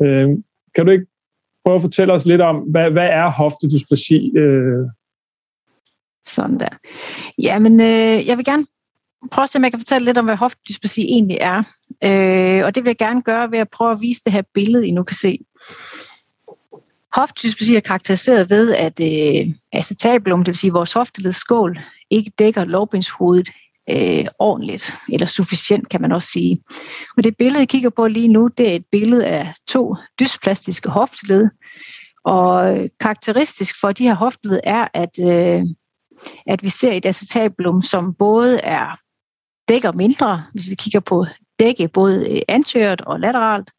Øh, kan du ikke prøve at fortælle os lidt om, hvad, hvad er hoftedysplasi? Øh? Sådan der. Jamen, øh, jeg vil gerne prøve at se, om jeg kan fortælle lidt om, hvad hoftedysplasi egentlig er. Øh, og det vil jeg gerne gøre ved at prøve at vise det her billede, I nu kan se. Hoftedysplasi er karakteriseret ved, at øh, acetabulum, det vil sige vores hofteledsskål, ikke dækker lårbenshovedet øh, ordentligt, eller sufficient kan man også sige. Og det billede, jeg kigger på lige nu, det er et billede af to dysplastiske hofteled. Og øh, karakteristisk for de her hofteled er, at, øh, at vi ser et acetabulum, som både er dækker mindre, hvis vi kigger på dække både øh, anteriort og lateralt,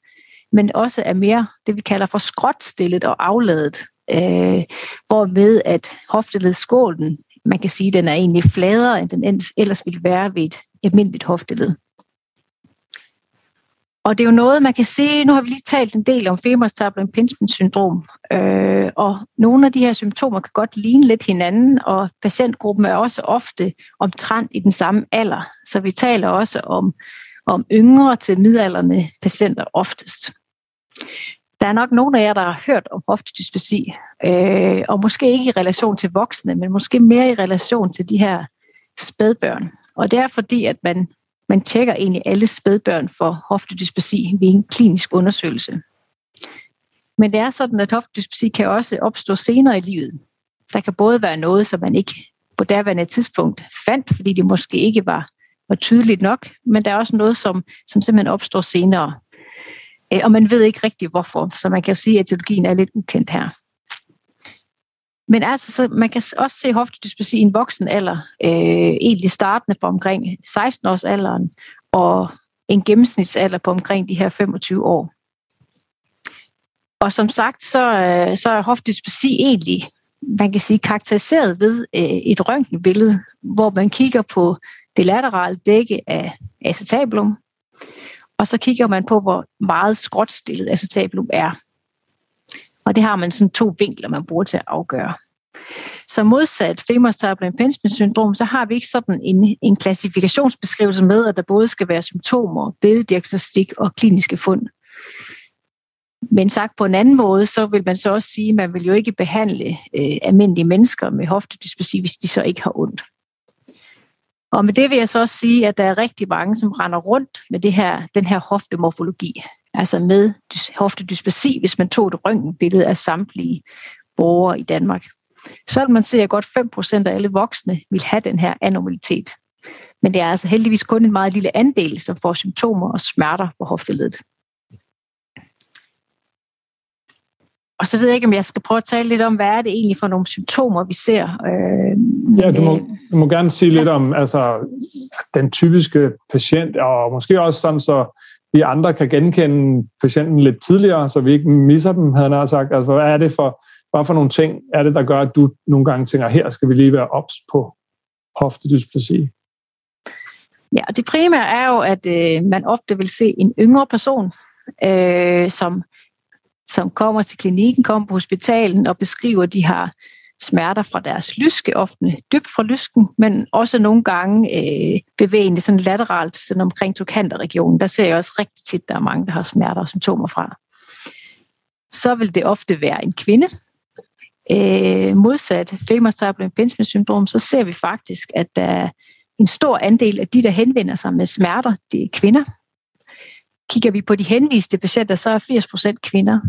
men også er mere det, vi kalder for skråtstillet og afladet. Øh, hvorved at hofteledskålen, man kan sige, den er egentlig fladere, end den ellers ville være ved et almindeligt hofteled. Og det er jo noget, man kan se, nu har vi lige talt en del om femorstabler impingement syndrom, øh, og nogle af de her symptomer kan godt ligne lidt hinanden, og patientgruppen er også ofte omtrent i den samme alder, så vi taler også om, om yngre til midalderne patienter oftest. Der er nok nogle af jer, der har hørt om hoftedysplasi, øh, og måske ikke i relation til voksne, men måske mere i relation til de her spædbørn. Og det er fordi, at man, man tjekker egentlig alle spædbørn for hoftedysplasi ved en klinisk undersøgelse. Men det er sådan, at hoftedysplasi kan også opstå senere i livet. Der kan både være noget, som man ikke på derværende tidspunkt fandt, fordi det måske ikke var, var tydeligt nok, men der er også noget, som, som simpelthen opstår senere. Øh, og man ved ikke rigtig hvorfor, så man kan jo sige, at etiologien er lidt ukendt her. Men altså, så man kan også se hoftedysplasi i en voksen alder, øh, egentlig startende fra omkring 16 års alderen, og en gennemsnitsalder på omkring de her 25 år. Og som sagt, så, øh, så er hoftedysplasi egentlig, man kan sige, karakteriseret ved øh, et røntgenbillede, hvor man kigger på det laterale dække af acetabulum, og så kigger man på, hvor meget skråtstillet acetabulum er. Og det har man sådan to vinkler, man bruger til at afgøre. Så modsat femorstabler impingement syndrom, så har vi ikke sådan en, en klassifikationsbeskrivelse med, at der både skal være symptomer, billeddiagnostik og kliniske fund. Men sagt på en anden måde, så vil man så også sige, at man vil jo ikke behandle øh, almindelige mennesker med hoftedysplasi, hvis de så ikke har ondt. Og med det vil jeg så også sige, at der er rigtig mange, som render rundt med det her, den her hoftemorfologi, altså med hoftedysplasi, hvis man tog et røntgenbillede af samtlige borgere i Danmark. så vil man se, at godt 5% af alle voksne vil have den her anormalitet. Men det er altså heldigvis kun en meget lille andel, som får symptomer og smerter på hofteledet. Og så ved jeg ikke, om jeg skal prøve at tale lidt om, hvad er det egentlig for nogle symptomer, vi ser. Øh, ja, du må, du må gerne sige lidt om altså, den typiske patient, og måske også sådan, så vi andre kan genkende patienten lidt tidligere, så vi ikke misser dem, havde han sagt. Altså, hvad er det for, hvad for nogle ting er det, der gør, at du nogle gange tænker, her skal vi lige være ops på hoftedysplasi? Ja, og det primære er jo, at øh, man ofte vil se en yngre person, øh, som, som kommer til klinikken, kommer på hospitalen og beskriver, at de har smerter fra deres lyske, ofte dybt fra lysken, men også nogle gange øh, bevægende sådan lateralt sådan omkring tokanterregionen. Der ser jeg også rigtig tit, at der er mange, der har smerter og symptomer fra. Så vil det ofte være en kvinde. Øh, modsat femurs impingement syndrom, så ser vi faktisk, at der er en stor andel af de, der henvender sig med smerter, det er kvinder. Kigger vi på de henviste patienter, så er 80% kvinder.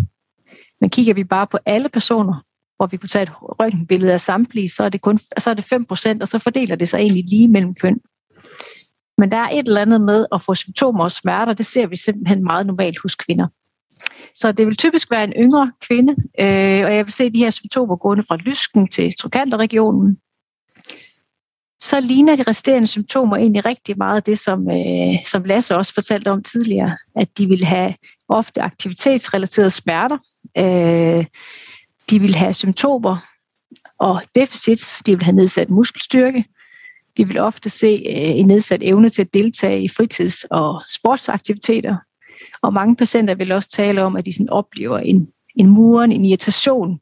Men kigger vi bare på alle personer, hvor vi kunne tage et røntgenbillede af samtlige, så er det kun så er det 5 procent, og så fordeler det sig egentlig lige mellem køn. Men der er et eller andet med at få symptomer og smerter, det ser vi simpelthen meget normalt hos kvinder. Så det vil typisk være en yngre kvinde, øh, og jeg vil se de her symptomer gående fra lysken til trokanterregionen. Så ligner de resterende symptomer egentlig rigtig meget det, som, øh, som Lasse også fortalte om tidligere, at de vil have ofte aktivitetsrelaterede smerter. Øh, de vil have symptomer og deficits, de vil have nedsat muskelstyrke. Vi vil ofte se øh, en nedsat evne til at deltage i fritids- og sportsaktiviteter. Og mange patienter vil også tale om, at de sådan oplever en, en muren, en irritation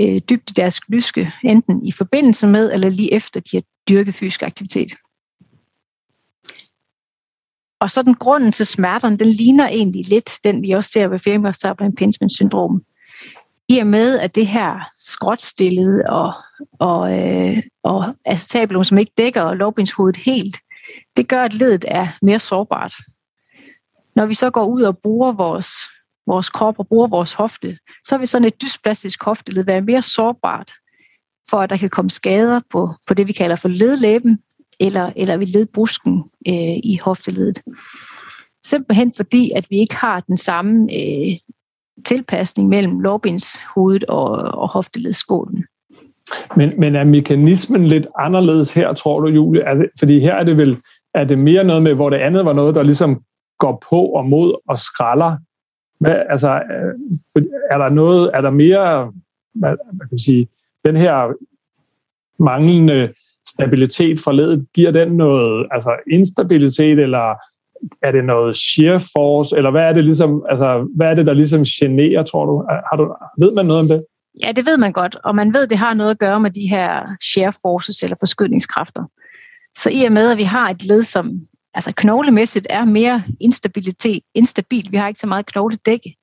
øh, dybt i deres lyske, enten i forbindelse med eller lige efter de har dyrket fysisk aktivitet. Og så den grunden til smerterne, den ligner egentlig lidt den, vi også ser ved femørstabler impingement syndrom i og med, at det her skråtstillede og, og, øh, og acetabulum, som ikke dækker lovbindshovedet helt, det gør, at ledet er mere sårbart. Når vi så går ud og bruger vores, vores krop og bruger vores hofte, så vil sådan et dysplastisk hofteled være mere sårbart for, at der kan komme skader på, på det, vi kalder for ledlæben, eller, eller ved ledbrusken øh, i hofteledet. Simpelthen fordi, at vi ikke har den samme øh, tilpasning mellem lårbindshovedet og, og hofteledsskålen. Men, men er mekanismen lidt anderledes her, tror du, Julie? Er det, fordi her er det vel er det mere noget med, hvor det andet var noget, der ligesom går på og mod og skralder. Hvad, altså, øh, er der noget, er der mere, hvad, hvad kan man sige, den her manglende stabilitet fra ledet, giver den noget altså instabilitet, eller er det noget shear force, eller hvad er det ligesom, altså, hvad er det, der ligesom generer, tror du? Har du? Ved man noget om det? Ja, det ved man godt, og man ved, det har noget at gøre med de her shear forces eller forskydningskræfter. Så i og med, at vi har et led, som altså knoglemæssigt er mere instabilitet, instabil, vi har ikke så meget knogledække,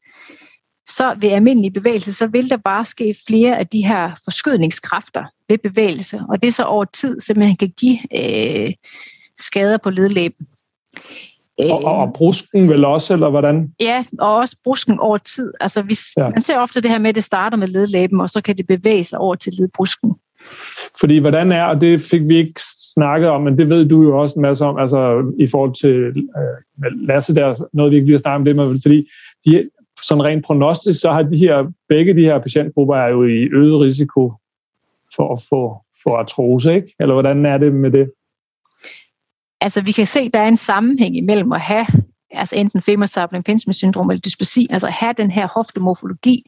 så ved almindelig bevægelse, så vil der bare ske flere af de her forskydningskræfter ved bevægelse, og det så over tid simpelthen kan give øh, skader på ledlæben. Og, og, og brusken vel også, eller hvordan? Ja, og også brusken over tid. Altså, hvis, ja. Man ser ofte det her med, at det starter med ledlæben, og så kan det bevæge sig over til ledbrusken. Fordi hvordan er, og det fik vi ikke snakket om, men det ved du jo også en masse om, altså i forhold til øh, Lasse der, noget vi ikke lige har snakket om det med, fordi de, sådan rent prognostisk, så har de her, begge de her patientgrupper er jo i øget risiko for at få for artrose, ikke? Eller hvordan er det med det? Altså vi kan se, at der er en sammenhæng imellem at have altså enten femurstable impingement syndrom eller dysplasi, altså have den her hoftemorfologi,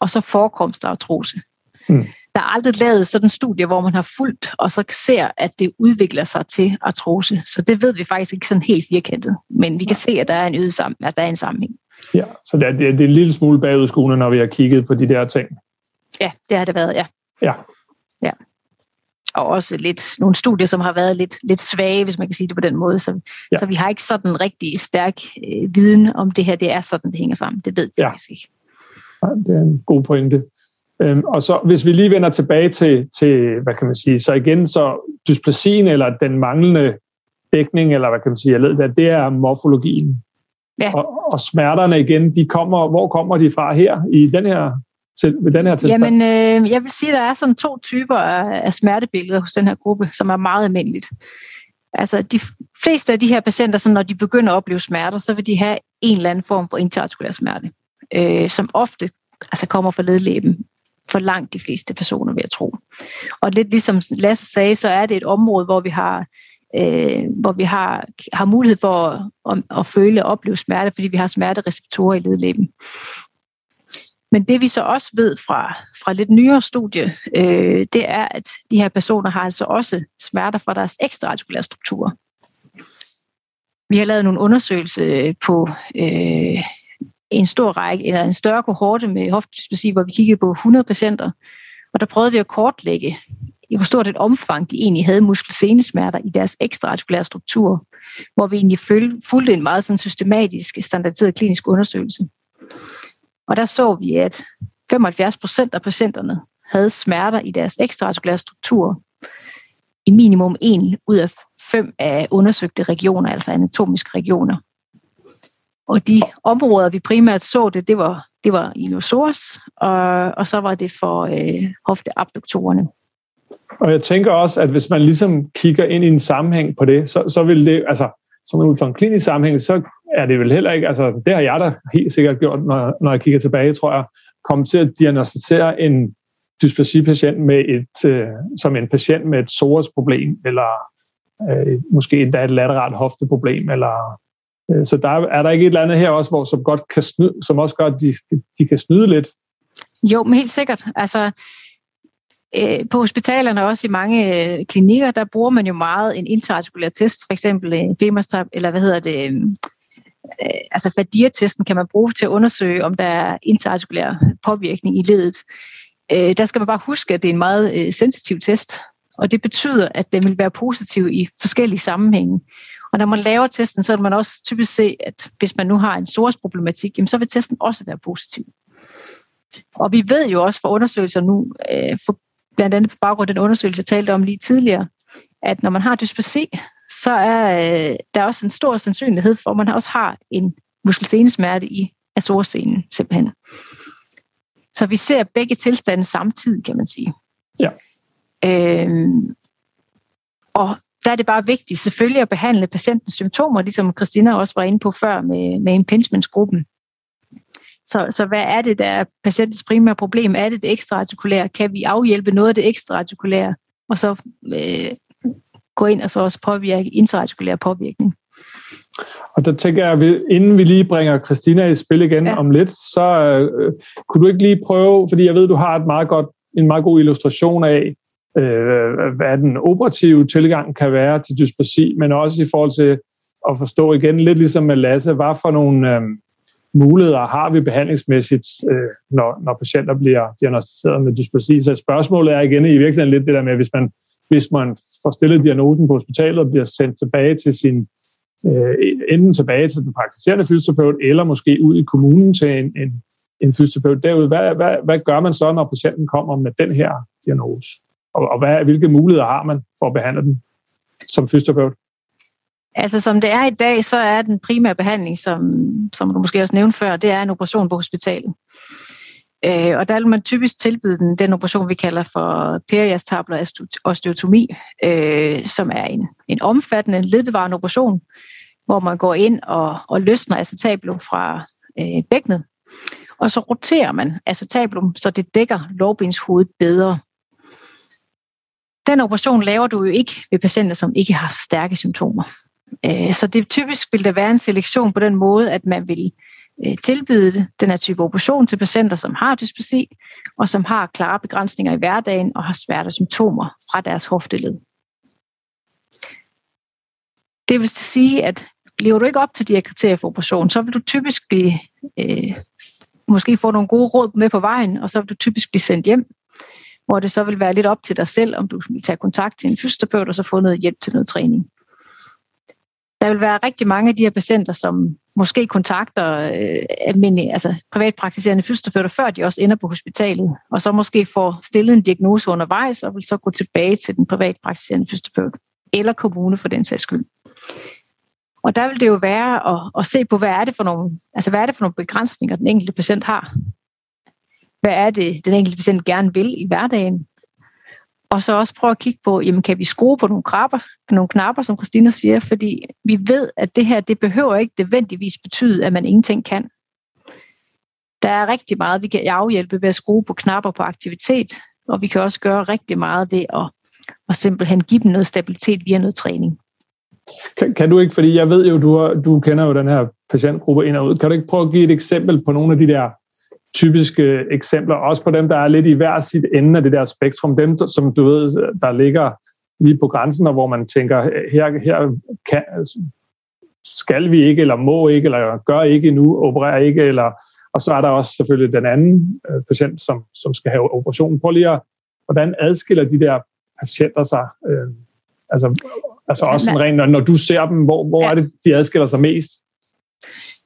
og så forekomst af artrose. Mm. Der er aldrig lavet sådan en studie, hvor man har fulgt, og så ser, at det udvikler sig til artrose. Så det ved vi faktisk ikke sådan helt firkantet. Men vi kan se, at der er en, øget sammen, at der er en sammenhæng. Ja, så det er, det er en lille smule bagudskoene, når vi har kigget på de der ting. Ja, det har det været, ja. Ja. Ja og også lidt nogle studier, som har været lidt, lidt svage, hvis man kan sige det på den måde. Så, ja. så vi har ikke sådan rigtig stærk øh, viden om det her, det er sådan, det hænger sammen. Det ved vi ja. faktisk ikke. Ja, det er en god pointe. Øhm, og så hvis vi lige vender tilbage til, til, hvad kan man sige, så igen, så dysplasien eller den manglende dækning, eller hvad kan man sige, jeg det, det er morfologien. Ja. Og, og smerterne igen, de kommer, hvor kommer de fra her i den her til, ved den her tilstand? Jamen, øh, jeg vil sige, at der er sådan to typer af, af smertebilleder hos den her gruppe, som er meget almindeligt. Altså, de fleste af de her patienter, så når de begynder at opleve smerter, så vil de have en eller anden form for interartikulær smerte, øh, som ofte altså kommer fra ledlæben for langt de fleste personer, vil jeg tro. Og lidt ligesom Lasse sagde, så er det et område, hvor vi har øh, hvor vi har, har mulighed for at, at, at føle og opleve smerte, fordi vi har smertereceptorer i ledlæben. Men det vi så også ved fra, fra lidt nyere studie, øh, det er, at de her personer har altså også smerter fra deres ekstraartikulære strukturer. Vi har lavet nogle undersøgelser øh, på øh, en stor række, eller en større kohorte med hoftdysplasi, hvor vi kiggede på 100 patienter, og der prøvede vi at kortlægge, i hvor stort et omfang de egentlig havde muskelsenesmerter i deres ekstraartikulære struktur, hvor vi egentlig fulgte en meget sådan systematisk, standardiseret klinisk undersøgelse. Og der så vi, at 75 procent af patienterne havde smerter i deres ekstraartikulære struktur i minimum en ud af fem af undersøgte regioner, altså anatomiske regioner. Og de områder, vi primært så det, det var, det var inosaurus, og, og så var det for øh, hofteabduktorerne. Og jeg tænker også, at hvis man ligesom kigger ind i en sammenhæng på det, så, så vil det, altså som ud fra en klinisk sammenhæng, så er det vel heller ikke, altså det har jeg da helt sikkert gjort, når, når jeg kigger tilbage, tror jeg, kommet til at diagnostisere en dysplasi-patient med et, øh, som en patient med et psoas-problem, eller øh, måske endda et lateralt hofteproblem, eller øh, så der er der ikke et eller andet her også, hvor som godt kan snyde, som også gør, at de, de, de kan snyde lidt? Jo, men helt sikkert. Altså, øh, på hospitalerne og også i mange øh, klinikker, der bruger man jo meget en interartikulær test, for eksempel øh, en femerstab, eller hvad hedder det, øh, øh, altså FADIR-testen kan man bruge til at undersøge, om der er interartikulær påvirkning i ledet. Øh, der skal man bare huske, at det er en meget øh, sensitiv test, og det betyder, at den vil være positiv i forskellige sammenhænge. Og når man laver testen, så vil man også typisk se, at hvis man nu har en source-problematik, så vil testen også være positiv. Og vi ved jo også fra undersøgelser nu, øh, for blandt andet på baggrund af den undersøgelse, jeg talte om lige tidligere, at når man har dysplasi, så er øh, der også en stor sandsynlighed for, at man også har en muskelsenesmerte i azorscenen simpelthen. Så vi ser begge tilstande samtidig, kan man sige. Ja. Øhm, og der er det bare vigtigt selvfølgelig at behandle patientens symptomer, ligesom Christina også var inde på før med, med impingementsgruppen. Så, så hvad er det, der er patientens primære problem? Er det det ekstraartikulære? Kan vi afhjælpe noget af det ekstraartikulære? Og så øh, gå ind og så også påvirke intraartikulær påvirkning. Og der tænker jeg, at inden vi lige bringer Christina i spil igen ja. om lidt, så øh, kunne du ikke lige prøve, fordi jeg ved, du har et meget godt, en meget god illustration af, øh, hvad den operative tilgang kan være til dysplasi, men også i forhold til at forstå igen, lidt ligesom med Lasse, hvad for nogle øh, muligheder har vi behandlingsmæssigt, øh, når, når patienter bliver diagnostiseret med dysplasi. Så spørgsmålet er igen i virkeligheden lidt det der med, hvis man, hvis man får stillet diagnosen på hospitalet og bliver sendt tilbage til sin øh, enten tilbage til den praktiserende fysioterapeut, eller måske ud i kommunen til en, en, en fysioterapeut derude. Hvad, hvad, hvad gør man så, når patienten kommer med den her diagnose? Og, og hvad, hvilke muligheder har man for at behandle den som fysioterapeut? Altså som det er i dag, så er den primære behandling, som, som du måske også nævnte før, det er en operation på hospitalet. Øh, og der vil man typisk tilbyde den, den operation, vi kalder for periastabler osteotomi, øh, som er en, en omfattende ledbevarende operation, hvor man går ind og, og løsner acetabulum fra øh, bækkenet, og så roterer man acetabulum, så det dækker lårbenshovedet bedre. Den operation laver du jo ikke ved patienter, som ikke har stærke symptomer. Øh, så det typisk vil der være en selektion på den måde, at man vil øh, Øh, tilbyde den her type operation til patienter, som har dysplasi, og som har klare begrænsninger i hverdagen og har svære symptomer fra deres hofteled. Det vil sige, at lever du ikke op til de her kriterier for operation, så vil du typisk blive, øh, måske få nogle gode råd med på vejen, og så vil du typisk blive sendt hjem, hvor det så vil være lidt op til dig selv, om du vil tage kontakt til en fysioterapeut og så få noget hjælp til noget træning. Der vil være rigtig mange af de her patienter, som måske kontakter øh, almindelige, altså privatpraktiserende fysioterapeuter, før de også ender på hospitalet, og så måske får stillet en diagnose undervejs, og vil så gå tilbage til den privatpraktiserende fysioterapeut, eller kommune for den sags skyld. Og der vil det jo være at, at se på, hvad er det for nogle, altså hvad er det for nogle begrænsninger, den enkelte patient har. hvad er det, den enkelte patient gerne vil i hverdagen. Og så også prøve at kigge på, jamen kan vi skrue på nogle knapper, nogle knapper, som Christina siger, fordi vi ved, at det her, det behøver ikke nødvendigvis betyde, at man ingenting kan. Der er rigtig meget, vi kan afhjælpe ved at skrue på knapper på aktivitet, og vi kan også gøre rigtig meget ved at, at simpelthen give dem noget stabilitet via noget træning. Kan, kan du ikke, fordi jeg ved jo, du, har, du kender jo den her patientgruppe ind og ud, kan du ikke prøve at give et eksempel på nogle af de der typiske eksempler, også på dem, der er lidt i hver sit ende af det der spektrum, dem, som du ved, der ligger lige på grænsen, og hvor man tænker, her, her kan, skal vi ikke, eller må ikke, eller gør ikke nu, opererer ikke, eller, og så er der også selvfølgelig den anden øh, patient, som, som skal have operationen. Prøv lige at, hvordan adskiller de der patienter sig? Øh, altså, altså også sådan rent, når, når du ser dem, hvor, hvor er det, de adskiller sig mest?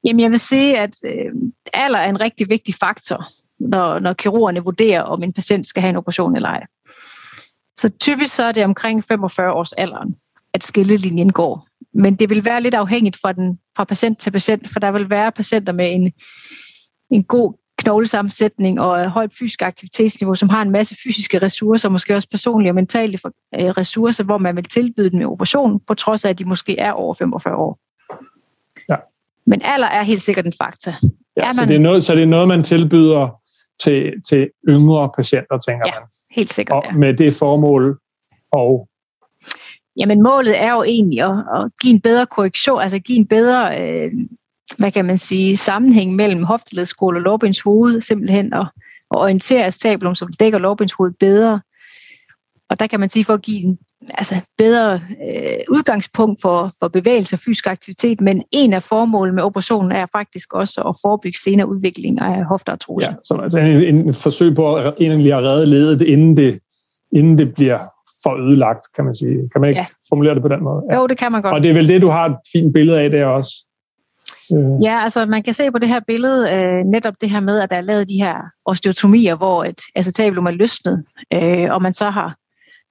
Jamen jeg vil sige, at øh, alder er en rigtig vigtig faktor, når, når kirurgerne vurderer, om en patient skal have en operation eller ej. Så typisk så er det omkring 45 års alderen, at skillelinjen går. Men det vil være lidt afhængigt fra, den, fra patient til patient, for der vil være patienter med en, en god knoglesammensætning og højt fysisk aktivitetsniveau, som har en masse fysiske ressourcer, måske også personlige og mentale øh, ressourcer, hvor man vil tilbyde dem en operation, på trods af, at de måske er over 45 år. Men alder er helt sikkert en faktor. Ja, er man... så, det er noget, så det er noget, man tilbyder til, til yngre patienter, tænker ja, man? helt sikkert. Og ja. med det formål og Jamen målet er jo egentlig at, at give en bedre korrektion, altså give en bedre, øh, hvad kan man sige, sammenhæng mellem hofteledskål og lårbens hoved, simpelthen at, at orientere acetabulum, som dækker lårbens hoved bedre. Og der kan man sige, for at give en altså bedre øh, udgangspunkt for, for bevægelse og fysisk aktivitet, men en af formålene med operationen er faktisk også at forebygge senere udvikling af hofteartrose. Ja, så altså en, en forsøg på at, egentlig at redde ledet, inden det, inden det bliver for ødelagt, kan man sige. Kan man ikke ja. formulere det på den måde? Ja. Jo, det kan man godt. Og det er vel det, du har et fint billede af, det også? Øh. Ja, altså man kan se på det her billede øh, netop det her med, at der er lavet de her osteotomier, hvor et acetabulum er løsnet, øh, og man så har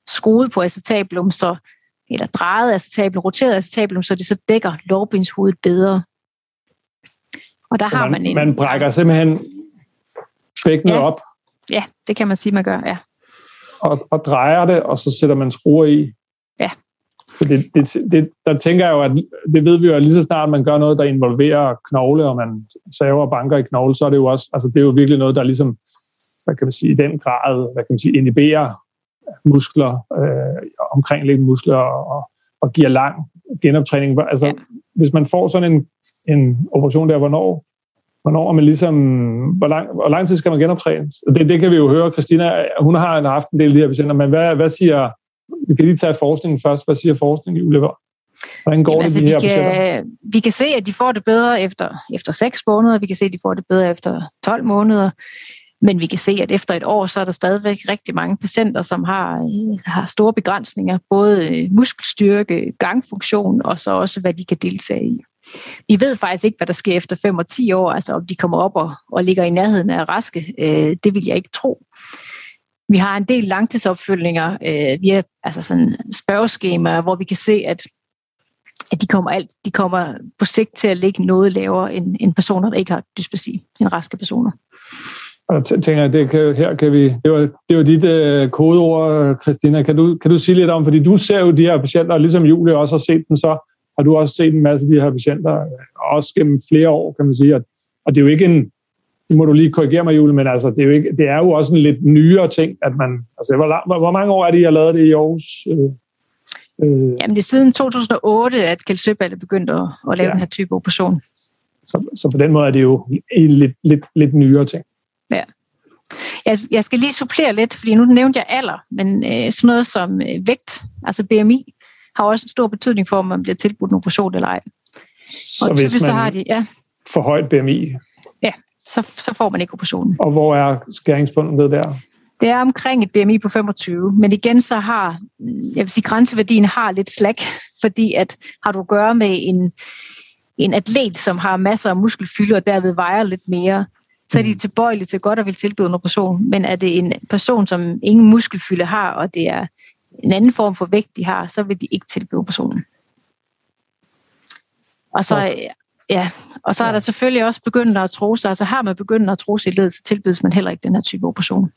skruet på acetabulum, så, eller drejet acetabulum, roteret acetabulum, så det så dækker lårbenshovedet bedre. Og der så har man, en... Man brækker simpelthen bækkenet ja. op. Ja, det kan man sige, man gør, ja. Og, og drejer det, og så sætter man skruer i. Ja. Det, det, det, der tænker jeg jo, at det ved vi jo, at lige så snart man gør noget, der involverer knogle, og man saver og banker i knogle, så er det jo også, altså det er jo virkelig noget, der ligesom, hvad kan man sige, i den grad, hvad kan man sige, inhiberer muskler, øh, omkringliggende muskler og, og giver lang genoptræning. Altså, ja. hvis man får sådan en, en operation der, hvornår, hvornår er man ligesom, hvor lang, hvor lang tid skal man genoptræne? Det, det kan vi jo høre, Christina, hun har haft en del af de her patienter, men hvad, hvad siger, vi kan lige tage forskningen først, hvad siger forskningen ulever? Hvordan går Jamen, det altså, de her vi kan, vi kan se, at de får det bedre efter, efter 6 måneder, vi kan se, at de får det bedre efter 12 måneder. Men vi kan se, at efter et år, så er der stadigvæk rigtig mange patienter, som har, øh, har store begrænsninger, både øh, muskelstyrke, gangfunktion og så også, hvad de kan deltage i. Vi ved faktisk ikke, hvad der sker efter 5 og 10 år, altså om de kommer op og, og ligger i nærheden af raske. Øh, det vil jeg ikke tro. Vi har en del langtidsopfølgninger øh, via altså sådan spørgeskemaer, hvor vi kan se, at, at de, kommer alt, de kommer på sigt til at ligge noget lavere end, end personer, der ikke har dyspasi, end raske personer. Og tænker, det kan, her kan vi, det var, det var dit øh, kodeord, Christina. Kan du, kan du sige lidt om, fordi du ser jo de her patienter, og ligesom Julie også har set dem, så har du også set en masse af de her patienter, også gennem flere år, kan man sige. Og, og det er jo ikke en, nu må du lige korrigere mig, Julie, men altså, det, er jo ikke, det er jo også en lidt nyere ting, at man, altså, hvor, lang, hvor mange år er det, I har lavet det i Aarhus? Øh, øh. Jamen, det er siden 2008, at Kjeld Søbald er begyndt at, at lave ja. den her type operation. Så, så på den måde er det jo en lidt, lidt, lidt nyere ting. Ja. Jeg, jeg skal lige supplere lidt, fordi nu nævnte jeg alder, men øh, sådan noget som øh, vægt, altså BMI, har også en stor betydning for, om man bliver tilbudt en operation eller ej. Så og hvis man så har de, ja. for højt BMI? Ja, så, så får man ikke operationen. Og hvor er skæringspunktet der? Det er omkring et BMI på 25, men igen så har, jeg vil sige, grænseværdien har lidt slag, fordi at har du at gøre med en, en atlet, som har masser af muskelfylde og derved vejer lidt mere, så er de mm. tilbøjelige til godt at vil tilbyde en operation. Men er det en person, som ingen muskelfylde har, og det er en anden form for vægt, de har, så vil de ikke tilbyde operationen. Og så, ja, Og så er der selvfølgelig også begyndende artrose. Altså har man begyndende artrose i ledet, så tilbydes man heller ikke den her type operation.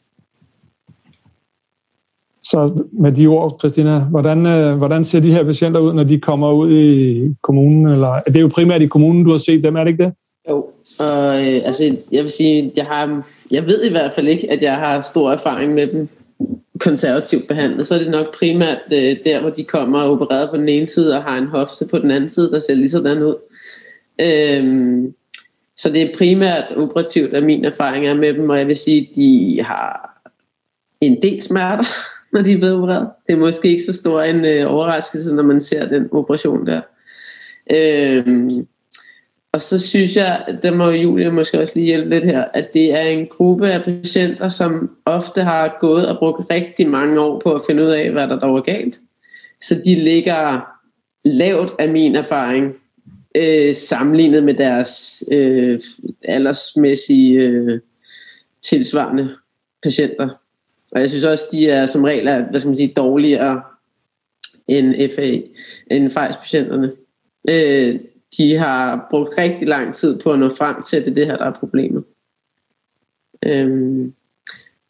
Så med de ord, Christina, hvordan, øh, hvordan ser de her patienter ud, når de kommer ud i kommunen? Eller, det er jo primært i kommunen, du har set dem, er det ikke det? Jo, og øh, altså, jeg vil sige, jeg, har, jeg ved i hvert fald ikke, at jeg har stor erfaring med dem konservativt behandlet. Så er det nok primært øh, der, hvor de kommer og opereret på den ene side og har en hofte på den anden side, der ser lige sådan ud. Øhm, så det er primært operativt, at min erfaring er med dem, og jeg vil sige, at de har en del smerter, når de er blevet opereret. Det er måske ikke så stor en øh, overraskelse, når man ser den operation der. Øhm, og så synes jeg, der må Julia måske også lige hjælpe lidt her, at det er en gruppe af patienter, som ofte har gået og brugt rigtig mange år på at finde ud af, hvad der dog er galt. Så de ligger lavt af min erfaring, øh, sammenlignet med deres øh, aldersmæssige øh, tilsvarende patienter. Og jeg synes også, de er som regel er, hvad skal man sige, dårligere end FA, end fejlspatienterne. Øh, de har brugt rigtig lang tid på at nå frem til, at det er det her, der er problemet. Øhm,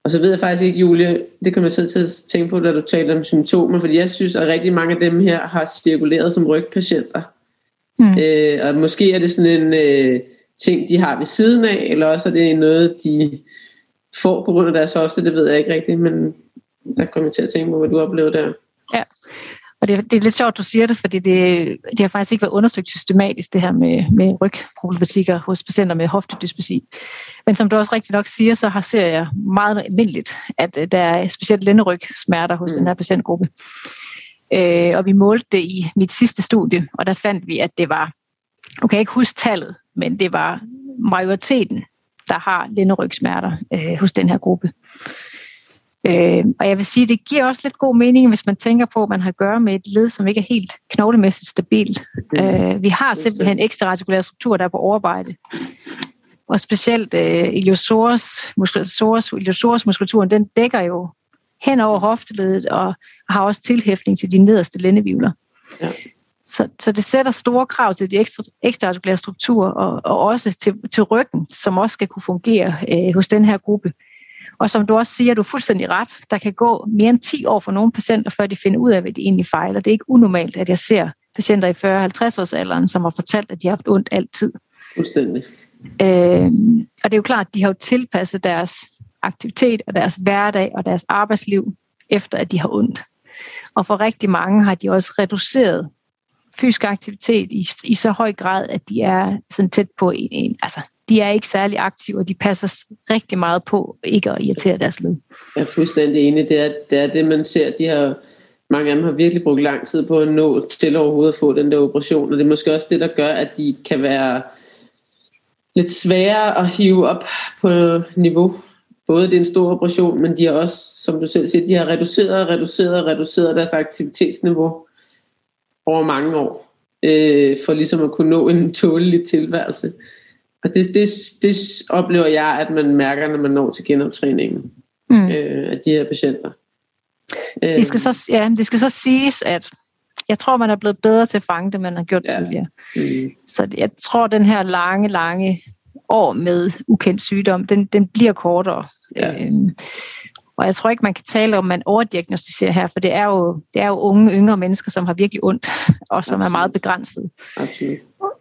og så ved jeg faktisk ikke, Julie, det kan man sidde til at tænke på, da du taler om symptomer, fordi jeg synes, at rigtig mange af dem her har cirkuleret som rygpatienter. Mm. Øh, og måske er det sådan en øh, ting, de har ved siden af, eller også er det noget, de får på grund af deres hofte, det ved jeg ikke rigtigt, men der kommer jeg til at tænke på, hvad du oplevede der. Ja, og det, det er lidt sjovt, du siger det, fordi det, det har faktisk ikke været undersøgt systematisk, det her med, med rygproblematikker hos patienter med hoftedysplasi. Men som du også rigtig nok siger, så har, ser jeg meget almindeligt, at øh, der er specielt lænderygsmerter hos mm. den her patientgruppe. Øh, og vi målte det i mit sidste studie, og der fandt vi, at det var, du kan ikke huske tallet, men det var majoriteten, der har lænderygsmerter øh, hos den her gruppe. Øh, og jeg vil sige, det giver også lidt god mening, hvis man tænker på, at man har at gøre med et led, som ikke er helt knoglemæssigt stabilt. Øh, vi har simpelthen ekstra retikulære strukturer, der er på overarbejde. Og specielt øh, iliosores, muskulaturen, iliosores muskulaturen, den dækker jo hen over hofteledet og har også tilhæftning til de nederste lændevivler. Ja. Så, så det sætter store krav til de ekstra, ekstraartikulære strukturer og, og også til, til ryggen, som også skal kunne fungere øh, hos den her gruppe. Og som du også siger, du er fuldstændig ret. Der kan gå mere end 10 år for nogle patienter, før de finder ud af, hvad de egentlig fejler. Det er ikke unormalt, at jeg ser patienter i 40-50 års alderen, som har fortalt, at de har haft ondt altid. Fuldstændig. Øh, og det er jo klart, at de har jo tilpasset deres aktivitet og deres hverdag og deres arbejdsliv, efter at de har ondt. Og for rigtig mange har de også reduceret fysisk aktivitet i, i så høj grad, at de er sådan tæt på en, en altså de er ikke særlig aktive, og de passer rigtig meget på ikke at irritere deres led. Jeg er fuldstændig enig. Det er, det er det, man ser. De har, mange af dem har virkelig brugt lang tid på at nå til overhovedet at få den der operation, og det er måske også det, der gør, at de kan være lidt svære at hive op på niveau. Både det er en stor operation, men de har også, som du selv siger, de har reduceret, reduceret, reduceret deres aktivitetsniveau over mange år, øh, for ligesom at kunne nå en tålelig tilværelse. Og det, det, det oplever jeg, at man mærker, når man når til genoptræningen mm. øh, af de her patienter. Det skal, så, ja, det skal så siges, at jeg tror, man er blevet bedre til at fange det, man har gjort ja. tidligere. Mm. Så jeg tror, den her lange, lange år med ukendt sygdom, den, den bliver kortere. Ja. Øhm, og jeg tror ikke, man kan tale om, at man overdiagnostiserer her, for det er jo, det er jo unge, yngre mennesker, som har virkelig ondt, og som Absolut. er meget begrænset. Absolut.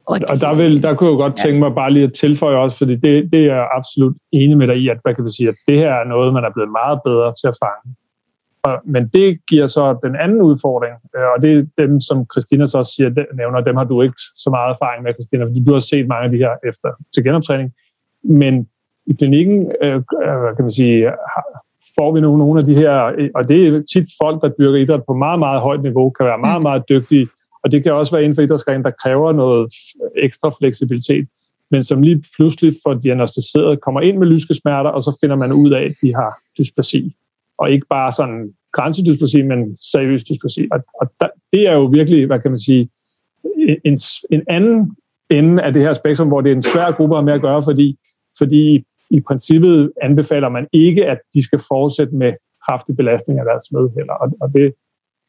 Og, og der, vil, der kunne jeg jo godt ja. tænke mig bare lige at tilføje også, fordi det, det er jeg absolut enig med dig i, at, hvad kan vi sige, at det her er noget, man er blevet meget bedre til at fange. Og, men det giver så den anden udfordring, øh, og det er dem, som Christina så også siger, nævner, dem har du ikke så meget erfaring med, Christina, fordi du har set mange af de her efter til genoptræning. Men i klinikken, øh, øh kan man sige, får vi nogle, nogle af de her, og det er tit folk, der dyrker idræt på meget, meget højt niveau, kan være meget, mm. meget dygtige, og det kan også være inden for idrætsgrenen, der kræver noget ekstra fleksibilitet, men som lige pludselig får diagnostiseret, kommer ind med lyske smerter, og så finder man ud af, at de har dysplasi. Og ikke bare sådan grænsedysplasi, men seriøs dysplasi. Og, og der, det er jo virkelig, hvad kan man sige, en, en anden ende af det her spektrum, hvor det er en svær gruppe at med at gøre, fordi, fordi i princippet anbefaler man ikke, at de skal fortsætte med kraftig belastning af deres heller Og, og det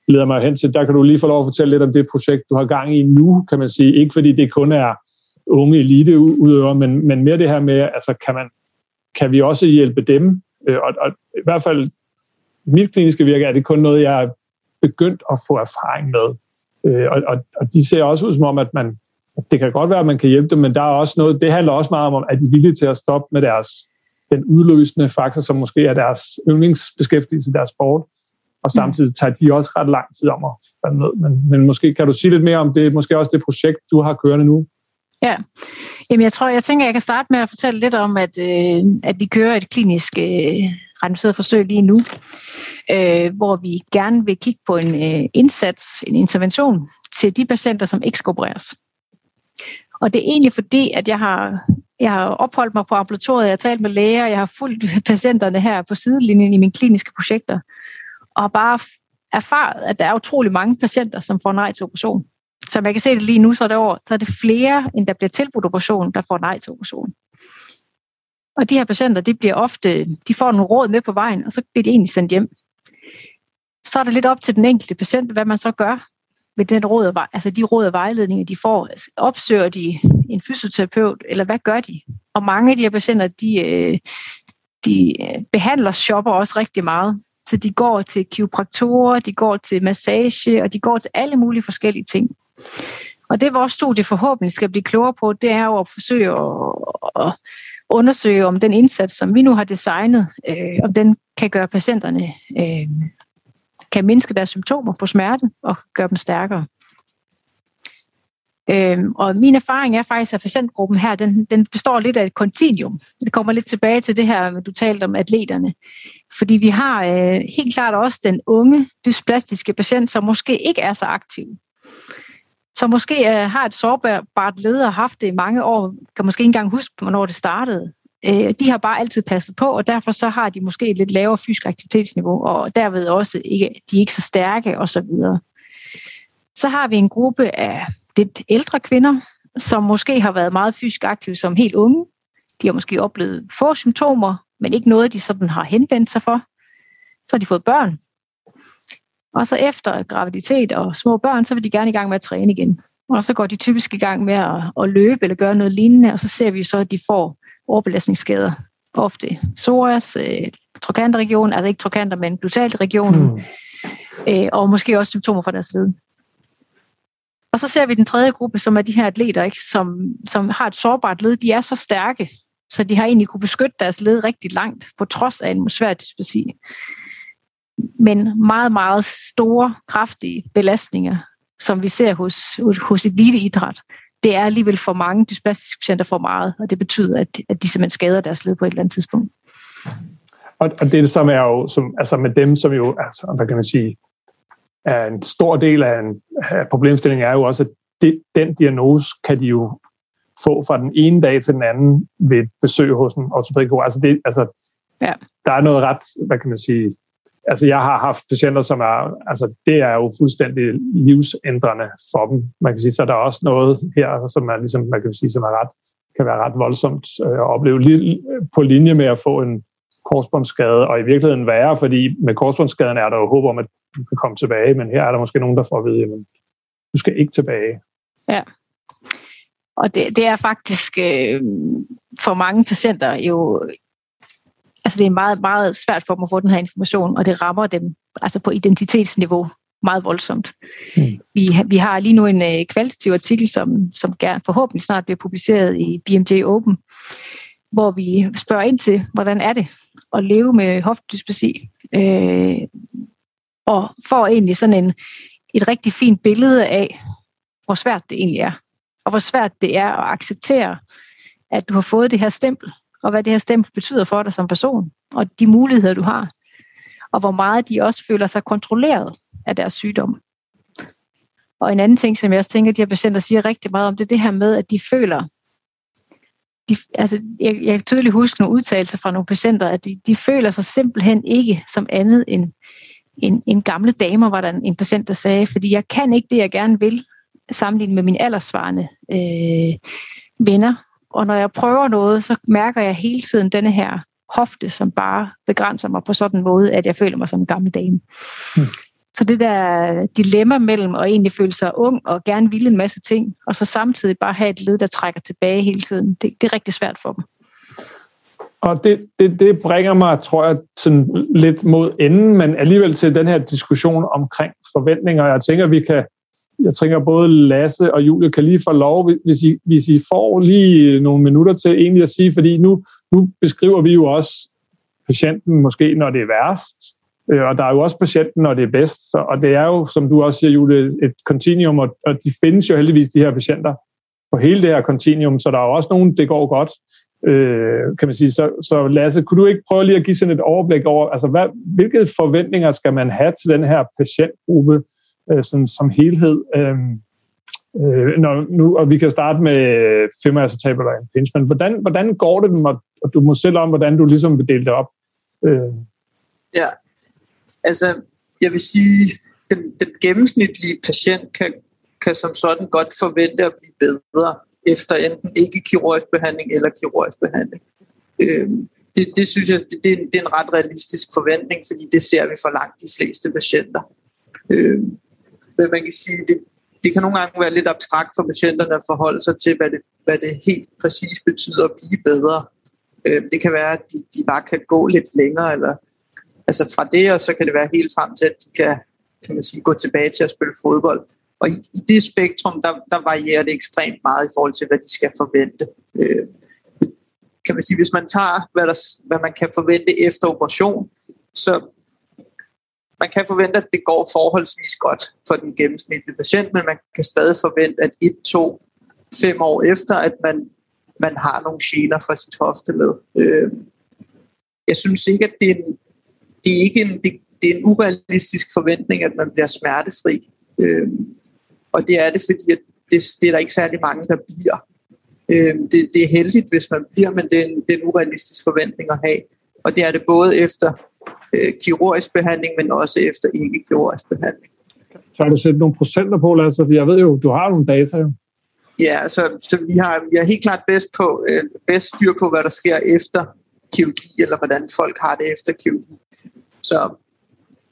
leder mig hen til, der kan du lige få lov at fortælle lidt om det projekt, du har gang i nu, kan man sige. Ikke fordi det kun er unge eliteudøvere, men, men mere det her med, altså kan, man, kan vi også hjælpe dem? Øh, og, og i hvert fald mit kliniske virke er det kun noget, jeg er begyndt at få erfaring med. Øh, og, og, og de ser også ud som om, at man, det kan godt være, at man kan hjælpe dem, men der er også noget, det handler også meget om, at de er villige til at stoppe med deres, den udløsende faktor, som måske er deres yndlingsbeskæftigelse, deres sport, og samtidig tager de også ret lang tid om at falde ned. Men, men måske kan du sige lidt mere om det, måske også det projekt, du har kørende nu? Ja, Jamen, jeg tror, jeg tænker, jeg kan starte med at fortælle lidt om, at, øh, at vi kører et klinisk øh, randomiseret forsøg lige nu, øh, hvor vi gerne vil kigge på en øh, indsats, en intervention til de patienter, som ikke skal opereres. Og det er egentlig fordi, at jeg har, jeg har opholdt mig på ambulatoriet, jeg har talt med læger, jeg har fulgt patienterne her på sidelinjen i mine kliniske projekter, og har bare erfaret, at der er utrolig mange patienter, som får nej til operation. Som jeg kan se det lige nu, så er det, over, så er det flere, end der bliver tilbudt operation, der får nej til operation. Og de her patienter, de bliver ofte, de får nogle råd med på vejen, og så bliver de egentlig sendt hjem. Så er det lidt op til den enkelte patient, hvad man så gør med den råd, altså de råd og vejledninger, de får. Altså, opsøger de en fysioterapeut, eller hvad gør de? Og mange af de her patienter, de, øh, de øh, behandler shopper også rigtig meget. Så de går til kiropraktorer, de går til massage, og de går til alle mulige forskellige ting. Og det vores studie forhåbentlig skal blive klogere på, det er jo at forsøge at, at undersøge, om den indsats, som vi nu har designet, øh, om den kan gøre patienterne, øh, kan mindske deres symptomer på smerte og gøre dem stærkere. Øhm, og min erfaring er faktisk, at patientgruppen her, den, den består lidt af et kontinuum. Det kommer lidt tilbage til det her, du talte om atleterne. Fordi vi har øh, helt klart også den unge dysplastiske patient, som måske ikke er så aktiv som måske øh, har et sårbart led og haft det i mange år, kan måske ikke engang huske, hvornår det startede. Øh, de har bare altid passet på, og derfor så har de måske et lidt lavere fysisk aktivitetsniveau, og derved også ikke, de er ikke så stærke osv. Så, så har vi en gruppe af lidt ældre kvinder, som måske har været meget fysisk aktive som helt unge. De har måske oplevet få symptomer, men ikke noget, de sådan har henvendt sig for. Så har de fået børn, og så efter graviditet og små børn, så vil de gerne i gang med at træne igen. Og så går de typisk i gang med at, at løbe eller gøre noget lignende, og så ser vi så, at de får overbelastningsskader. Ofte psorias, øh, trokanterregionen, altså ikke trokanter, men glutalregionen, mm. øh, og måske også symptomer fra deres led. Og så ser vi den tredje gruppe, som er de her atleter, ikke? Som, som har et sårbart led. De er så stærke, så de har egentlig kunne beskytte deres led rigtig langt, på trods af en svær dyspasi men meget, meget store, kraftige belastninger, som vi ser hos, hos eliteidræt, det er alligevel for mange dysplastiske patienter for meget, og det betyder, at, at de simpelthen skader deres led på et eller andet tidspunkt. Og, og det som er jo, som, altså med dem, som jo, altså, hvad kan man sige, er en stor del af, en, af problemstillingen, er jo også, at det, den diagnose kan de jo få fra den ene dag til den anden ved et besøg hos en ortopædikor. Altså, det, altså ja. der er noget ret, hvad kan man sige, altså jeg har haft patienter, som er, altså det er jo fuldstændig livsændrende for dem. Man kan sige, så der er også noget her, som er ligesom, man kan sige, som er ret, kan være ret voldsomt øh, at opleve på linje med at få en korsbåndsskade, og i virkeligheden værre, fordi med korsbåndsskaden er der jo håb om, at du kan komme tilbage, men her er der måske nogen, der får at vide, at du skal ikke tilbage. Ja. Og det, det er faktisk øh, for mange patienter jo altså det er meget, meget svært for dem at få den her information, og det rammer dem altså på identitetsniveau meget voldsomt. Mm. Vi, vi har lige nu en uh, kvalitativ artikel, som, som forhåbentlig snart bliver publiceret i BMJ Open, hvor vi spørger ind til, hvordan er det at leve med hoftedysplasi, øh, og får egentlig sådan en, et rigtig fint billede af, hvor svært det egentlig er, og hvor svært det er at acceptere, at du har fået det her stempel, og hvad det her stempel betyder for dig som person, og de muligheder, du har, og hvor meget de også føler sig kontrolleret af deres sygdom. Og en anden ting, som jeg også tænker, at de her patienter siger rigtig meget om, det er det her med, at de føler, de, altså, jeg, jeg kan tydeligt huske nogle udtalelser fra nogle patienter, at de, de føler sig simpelthen ikke som andet end en, en gamle damer, var der en, en patient, der sagde, fordi jeg kan ikke det, jeg gerne vil, sammenlignet med mine aldersvarende øh, venner, og når jeg prøver noget, så mærker jeg hele tiden denne her hofte, som bare begrænser mig på sådan en måde, at jeg føler mig som en gammel dame. Hmm. Så det der dilemma mellem at egentlig føle sig ung og gerne ville en masse ting, og så samtidig bare have et led, der trækker tilbage hele tiden, det, det er rigtig svært for dem. Og det, det, det bringer mig, tror jeg, sådan lidt mod enden, men alligevel til den her diskussion omkring forventninger. Jeg tænker, vi kan, jeg tænker både Lasse og Julie kan lige få lov, hvis I, hvis I får lige nogle minutter til egentlig at sige, fordi nu, nu beskriver vi jo også patienten måske, når det er værst, øh, og der er jo også patienten, når det er bedst, så, og det er jo, som du også siger, Julie, et kontinuum, og, og de findes jo heldigvis, de her patienter, på hele det her kontinuum, så der er jo også nogen, det går godt, øh, kan man sige. Så, så Lasse, kunne du ikke prøve lige at give sådan et overblik over, altså hvad, hvilke forventninger skal man have til den her patientgruppe øh, sådan, som helhed? Øh, øh, når, nu, og vi kan starte med firmaresultater eller impingement. Hvordan, hvordan går det dem, og, og du må selv om, hvordan du ligesom vil dele det op? Øh. Ja, altså jeg vil sige, den, den gennemsnitlige patient kan, kan som sådan godt forvente at blive bedre efter enten ikke kirurgisk behandling eller kirurgisk behandling. Øh, det, det synes jeg, det, det, er en ret realistisk forventning, fordi det ser vi for langt de fleste patienter. Øh, men man kan sige, det, det kan nogle gange være lidt abstrakt for patienterne at forholde sig til, hvad det, hvad det helt præcis betyder at blive bedre. Øh, det kan være, at de, de bare kan gå lidt længere, eller altså fra det, og så kan det være helt frem til, at de kan, kan man sige, gå tilbage til at spille fodbold. Og i, i det spektrum, der, der varierer det ekstremt meget i forhold til, hvad de skal forvente. Øh, kan man sige, hvis man tager, hvad, der, hvad man kan forvente efter operation, så man kan forvente, at det går forholdsvis godt for den gennemsnitlige patient, men man kan stadig forvente, at 1, 2, 5 år efter, at man, man har nogle gener fra sit hofteled. Øh, jeg synes ikke, at det er en, det er ikke en, det, det er en urealistisk forventning, at man bliver smertefri. Øh, og det er det, fordi at det, det er der ikke særlig mange, der bliver. Øh, det, det er heldigt, hvis man bliver, men det er, en, det er en urealistisk forventning at have. Og det er det både efter øh, kirurgisk behandling, men også efter ikke-kirurgisk behandling. Så har du sætte nogle procenter på, Lasse? Jeg ved jo, du har nogle data jo. Ja, så, så vi, har, vi har helt klart bedst, på, øh, bedst styr på, hvad der sker efter kirurgi, eller hvordan folk har det efter kirurgi. Så,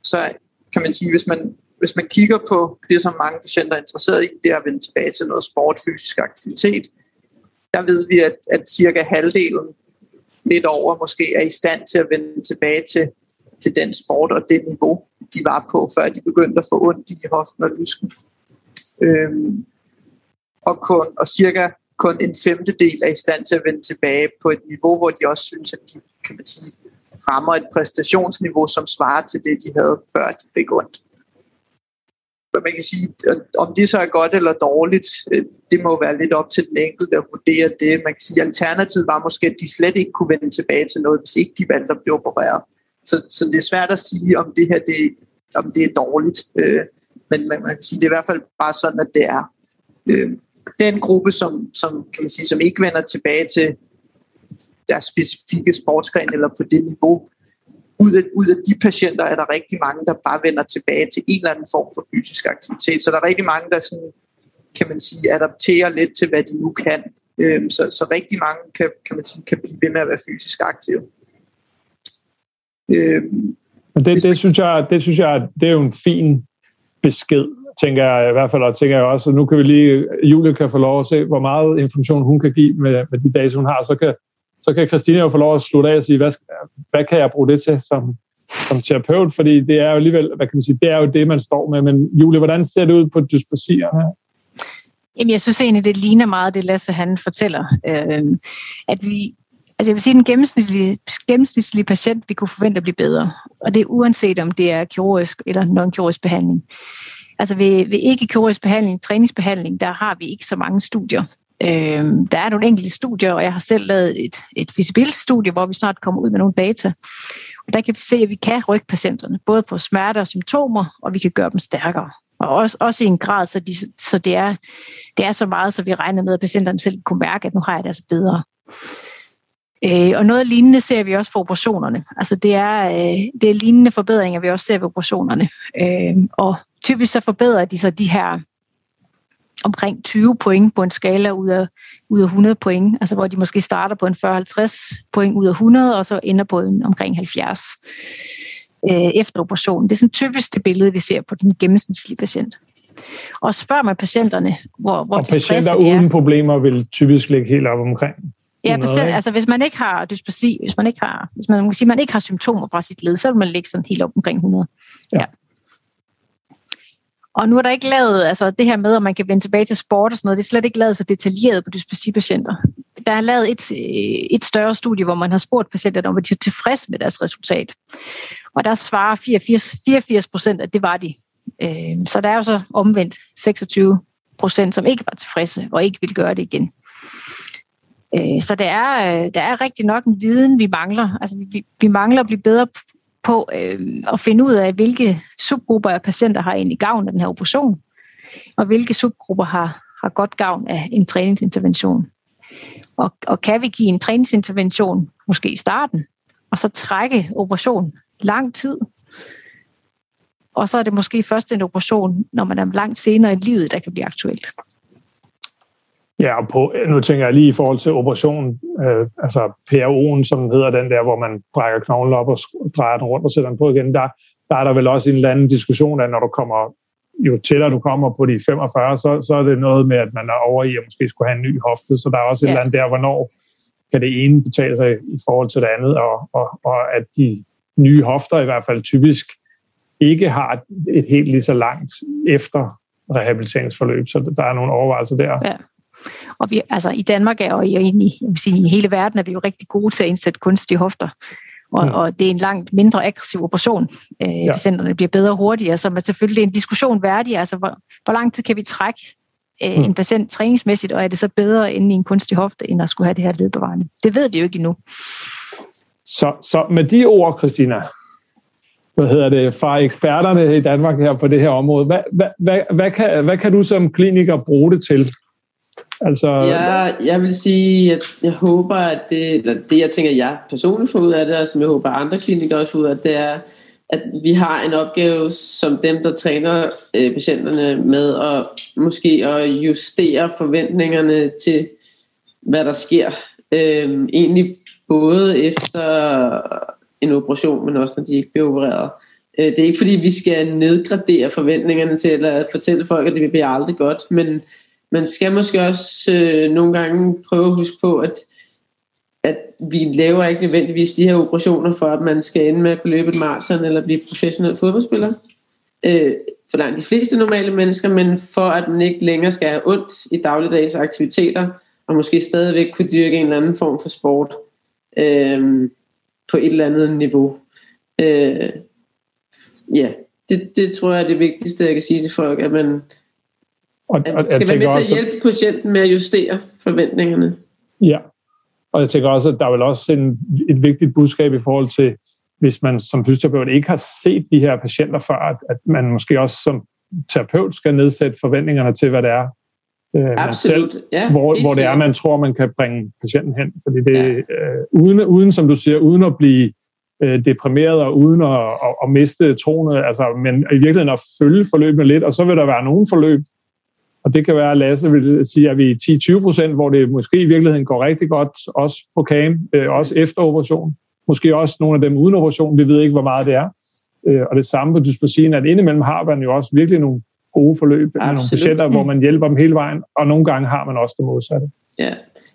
så kan man sige, hvis man, hvis man kigger på det, som mange patienter er interesseret i, det er at vende tilbage til noget sport, fysisk aktivitet, der ved vi, at, at cirka halvdelen, lidt over måske, er i stand til at vende tilbage til, til den sport og det niveau, de var på, før de begyndte at få ondt i hoften og lysken. Øhm, og, kun, og cirka kun en femtedel er i stand til at vende tilbage på et niveau, hvor de også synes, at de kan man sige, rammer et præstationsniveau, som svarer til det, de havde, før de fik ondt hvad man kan sige, om det så er godt eller dårligt, øh, det må være lidt op til den enkelte at vurdere det. Man kan sige, alternativet var måske, at de slet ikke kunne vende tilbage til noget, hvis ikke de valgte at blive opereret. Så, så det er svært at sige, om det her det, om det er dårligt. Øh, men man, man kan sige, det er i hvert fald bare sådan, at det er. Øh, den gruppe, som, som, kan man sige, som ikke vender tilbage til deres specifikke sportsgren eller på det niveau, ud af, ud af de patienter er der rigtig mange, der bare vender tilbage til en eller anden form for fysisk aktivitet. Så der er rigtig mange, der sådan, kan man sige, adapterer lidt til, hvad de nu kan. Øhm, så, så rigtig mange kan, kan, man sige, kan blive ved med at være fysisk aktive. Øhm, det, det, synes jeg, det synes jeg, det er jo en fin besked, tænker jeg i hvert fald, og tænker jeg også, nu kan vi lige, Julie kan få lov at se, hvor meget information hun kan give med, med de data, hun har, så kan, så kan Christine jo få lov at slutte af og sige, hvad, hvad kan jeg bruge det til som, som terapeut, fordi det er jo alligevel, hvad kan man sige, det er jo det, man står med, men Julie, hvordan ser det ud på dysplasierne her? Jamen, jeg synes egentlig, det ligner meget det, Lasse han fortæller. Øh, at vi, altså jeg vil sige, den gennemsnitlige, gennemsnitlige patient, vi kunne forvente at blive bedre. Og det er uanset om det er kirurgisk eller non-kirurgisk behandling. Altså ved, ved ikke-kirurgisk behandling, træningsbehandling, der har vi ikke så mange studier. Øh, der er nogle enkelte studier, og jeg har selv lavet et, et visibility-studie, hvor vi snart kommer ud med nogle data. Og der kan vi se, at vi kan rykke patienterne, både på smerter og symptomer, og vi kan gøre dem stærkere. Og også, også i en grad, så, de, så det, er, det er så meget, så vi regner med, at patienterne selv kunne mærke, at nu har jeg det altså bedre. Øh, og noget lignende ser vi også for operationerne. Altså det er, øh, det er lignende forbedringer, vi også ser ved operationerne. Øh, og typisk så forbedrer de så de her omkring 20 point på en skala ud af, ud af 100 point, altså hvor de måske starter på en 40-50 point ud af 100, og så ender på en omkring 70. øh, efter operationen. Det er sådan typisk det billede, vi ser på den gennemsnitlige patient. Og spørger man patienterne, hvor, hvor og patienter uden er, problemer vil typisk ligge helt op omkring. Ja, patient, altså hvis man ikke har dysplasi, hvis man ikke har, hvis man, man sige, man ikke har symptomer fra sit led, så vil man ligge sådan helt op omkring 100. Ja. ja. Og nu er der ikke lavet, altså det her med, at man kan vende tilbage til sport og sådan noget, det er slet ikke lavet så detaljeret på dysplasi-patienter. Der er lavet et, øh, et større studie, hvor man har spurgt patienterne, om de er tilfredse med deres resultat. Og der svarer 84, 84 procent, at det var de. Øh, så der er jo så omvendt 26 procent, som ikke var tilfredse og ikke vil gøre det igen. Øh, så der er, øh, der er rigtig nok en viden, vi mangler. Altså, vi, vi mangler at blive bedre på øh, at finde ud af, hvilke subgrupper af patienter har egentlig gavn af den her operation, og hvilke subgrupper har, har godt gavn af en træningsintervention. Og, og kan vi give en træningsintervention, måske i starten, og så trække operationen lang tid, og så er det måske først en operation, når man er langt senere i livet, der kan blive aktuelt. Ja, og på, nu tænker jeg lige i forhold til operationen, øh, altså PRO'en, som hedder den der, hvor man brækker knoglen op og drejer den rundt og sætter den på igen, der, der er der vel også en eller anden diskussion af, når du kommer, jo tættere du kommer på de 45, så, så er det noget med, at man er over i at måske skulle have en ny hofte, så der er også ja. et eller andet der, hvornår kan det ene betale sig i forhold til det andet, og, og, og at de nye hofter i hvert fald typisk ikke har et helt lige så langt efter rehabiliteringsforløb, så der er nogle overvejelser der. Ja. Og vi, altså, i Danmark er, og i, sige, i hele verden er vi jo rigtig gode til at indsætte kunstige hofter. Og, mm. og det er en langt mindre aggressiv operation. Øh, ja. Patienterne bliver bedre hurtigere, så er selvfølgelig en diskussion værdig. Altså, hvor, hvor lang tid kan vi trække øh, mm. en patient træningsmæssigt, og er det så bedre inde i en kunstig hofte, end at skulle have det her ledbevarende? Det ved vi jo ikke endnu. Så, så med de ord, Christina, hvad hedder det, fra eksperterne i Danmark her på det her område, hvad, hvad, hvad, hvad, kan, hvad kan du som kliniker bruge det til? Altså, ja, jeg vil sige, at jeg håber, at det, eller det jeg tænker, jeg personligt får ud af det, og som jeg håber, andre klinikere også får ud af det, er, at vi har en opgave som dem, der træner øh, patienterne med at måske at justere forventningerne til, hvad der sker. Øh, egentlig både efter en operation, men også når de ikke bliver opereret. Øh, det er ikke fordi, vi skal nedgradere forventningerne til, eller fortælle folk, at det bliver aldrig godt, men man skal måske også øh, nogle gange prøve at huske på, at, at vi laver ikke nødvendigvis de her operationer for, at man skal ende med at kunne løbe et maraton eller blive professionel fodboldspiller. Øh, for langt de fleste normale mennesker, men for at man ikke længere skal have ondt i dagligdags aktiviteter, og måske stadigvæk kunne dyrke en eller anden form for sport øh, på et eller andet niveau. Øh, ja, det, det tror jeg er det vigtigste, jeg kan sige til folk, at man, og, og skal jeg være med til at hjælpe patienten med at justere forventningerne. Ja, og jeg tænker også, at der er vel også en, et vigtigt budskab i forhold til, hvis man som fysioterapeut ikke har set de her patienter før, at, at man måske også som terapeut skal nedsætte forventningerne til, hvad det er, øh, Absolut. Selv, ja, hvor, hvor det er, man tror, man kan bringe patienten hen. Fordi det, ja. øh, uden, uden, som du siger, uden at blive øh, deprimeret og uden at, at, at miste troende, altså, men i virkeligheden at følge forløbene lidt, og så vil der være nogle forløb, og det kan være, at Lasse vil sige, at vi er 10-20 procent, hvor det måske i virkeligheden går rigtig godt, også på CAM, øh, også efter operation. Måske også nogle af dem uden operation, vi ved ikke, hvor meget det er. Øh, og det samme på dysplasien, at indimellem har man jo også virkelig nogle gode forløb Absolut. med nogle patienter, hvor man hjælper dem hele vejen, og nogle gange har man også det modsatte. Ja,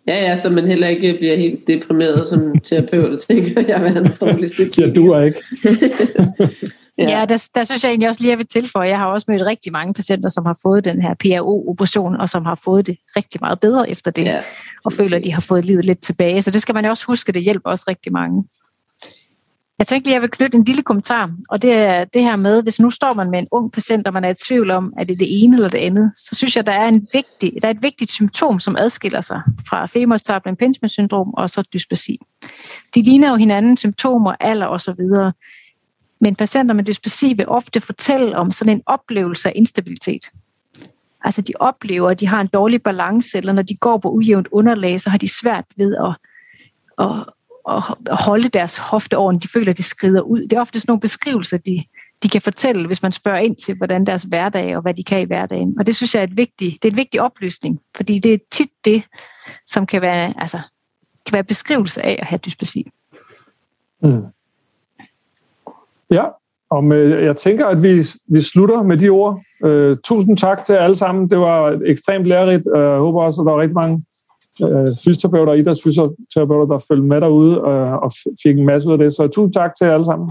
Ja, ja, så man heller ikke bliver helt deprimeret som terapeut, tænker jeg, hvad han dårligste Ja, du er ikke. Ja, ja der, der synes jeg egentlig også lige, at jeg vil tilføje, jeg har også mødt rigtig mange patienter, som har fået den her PRO-operation, og som har fået det rigtig meget bedre efter det, ja, og føler, at de har fået livet lidt tilbage. Så det skal man jo også huske, det hjælper også rigtig mange. Jeg tænkte lige, at jeg vil knytte en lille kommentar, og det er det her med, hvis nu står man med en ung patient, og man er i tvivl om, at det er det ene eller det andet, så synes jeg, der er, en vigtig, der er et vigtigt symptom, som adskiller sig fra impingement syndrom og så dysplasi. De ligner jo hinanden, symptomer, alder osv., men patienter med dyspepsi vil ofte fortælle om sådan en oplevelse af instabilitet. Altså de oplever, at de har en dårlig balance, eller når de går på ujævnt underlag, så har de svært ved at, at, at holde deres hofte ordentligt. De føler, at de skrider ud. Det er ofte sådan nogle beskrivelser, de, de kan fortælle, hvis man spørger ind til, hvordan deres hverdag og hvad de kan i hverdagen. Og det synes jeg er et vigtigt, det er en vigtig oplysning, fordi det er tit det, som kan være, altså, kan være beskrivelse af at have dyspepsi. Mm. Ja, og med, jeg tænker, at vi, vi slutter med de ord. Øh, tusind tak til alle sammen. Det var ekstremt lærerigt. Uh, jeg håber også, at der var rigtig mange øh, fysioterapeuter og idrætsfysioterapeuter, der følte med derude øh, og fik en masse ud af det. Så tusind tak til alle sammen.